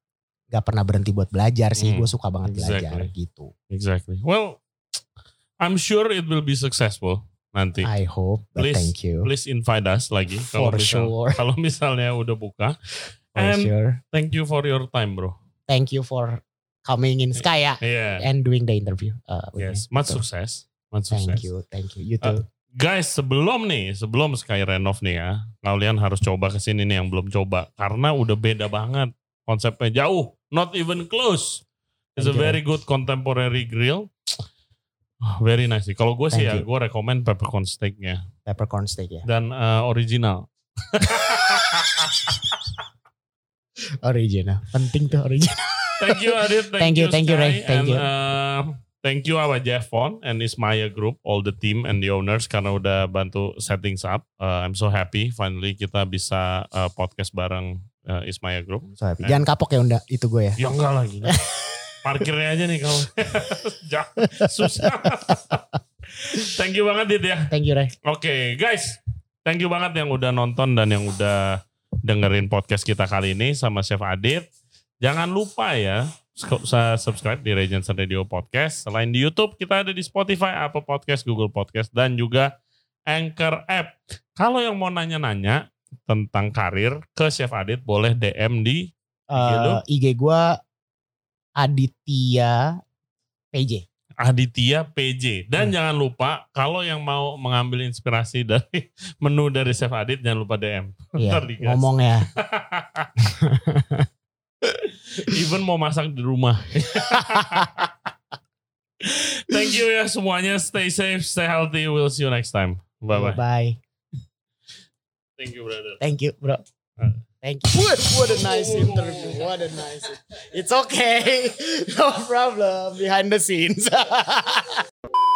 enggak pernah berhenti buat belajar sih. Hmm. Gue suka banget belajar Exactly. gitu. Exactly. Well, I'm sure it will be successful nanti. I hope, Please, thank you. Please invite us lagi kalau misal, sure. [laughs] kalau misalnya udah buka. And sure. thank you for your time, bro. Thank you for coming in Sky ya Iya. and doing the interview. Uh, Yes, me. much Betul. sukses. Much sukses. Thank you, thank you. You Uh, too. Guys, sebelum nih, sebelum Sky Renov nih ya, kalian harus coba ke sini nih yang belum coba karena udah beda banget. Konsepnya jauh, not even close. It's a Thank you, very good contemporary grill. Ah, Very nice sih. Kalau gue sih ya, Thank gue rekomend peppercorn steaknya Peppercorn steak ya. dan eh, original. [laughs] Original. Penting tuh original. Thank you Adit, thank, Thank you, thank you, Ray. Thank and, you. uh, thank you our Jeffon and Ismaya Group, all the team and the owners karena udah bantu setting up. Uh, I'm so happy finally kita bisa uh, podcast bareng uh, Ismaya Group. So happy. Jangan kapok ya unda itu gue ya. Ya enggak lagi. [laughs] Parkirnya aja nih kalau [laughs] susah. [laughs] thank you banget Dit ya. Thank you Ray. Oke guys, thank you banget yang udah nonton dan yang udah dengerin podcast kita kali ini sama Chef Adit. Jangan lupa ya, subscribe di Jensen Radio Podcast. Selain di YouTube, kita ada di Spotify, Apple Podcast, Google Podcast, dan juga Anchor App. Kalau yang mau nanya-nanya tentang karir ke Chef Adit, boleh DM di IG lu? Eh, IG gue Aditya PJ. Aditya PJ. Dan jangan lupa, kalau yang mau mengambil inspirasi [laughs] dari menu dari Chef Adit, jangan lupa DM. Iya, ngomong ya. [laughs] Even mau masak di rumah. [laughs] Thank you ya semuanya. Stay safe, stay healthy. We'll see you next time. Bye bye. Bye. Thank you brother. Thank you, bro. Uh. Thank you. What, what a nice interview. What a nice. It's okay. [laughs] No problem. Behind the scenes. [laughs]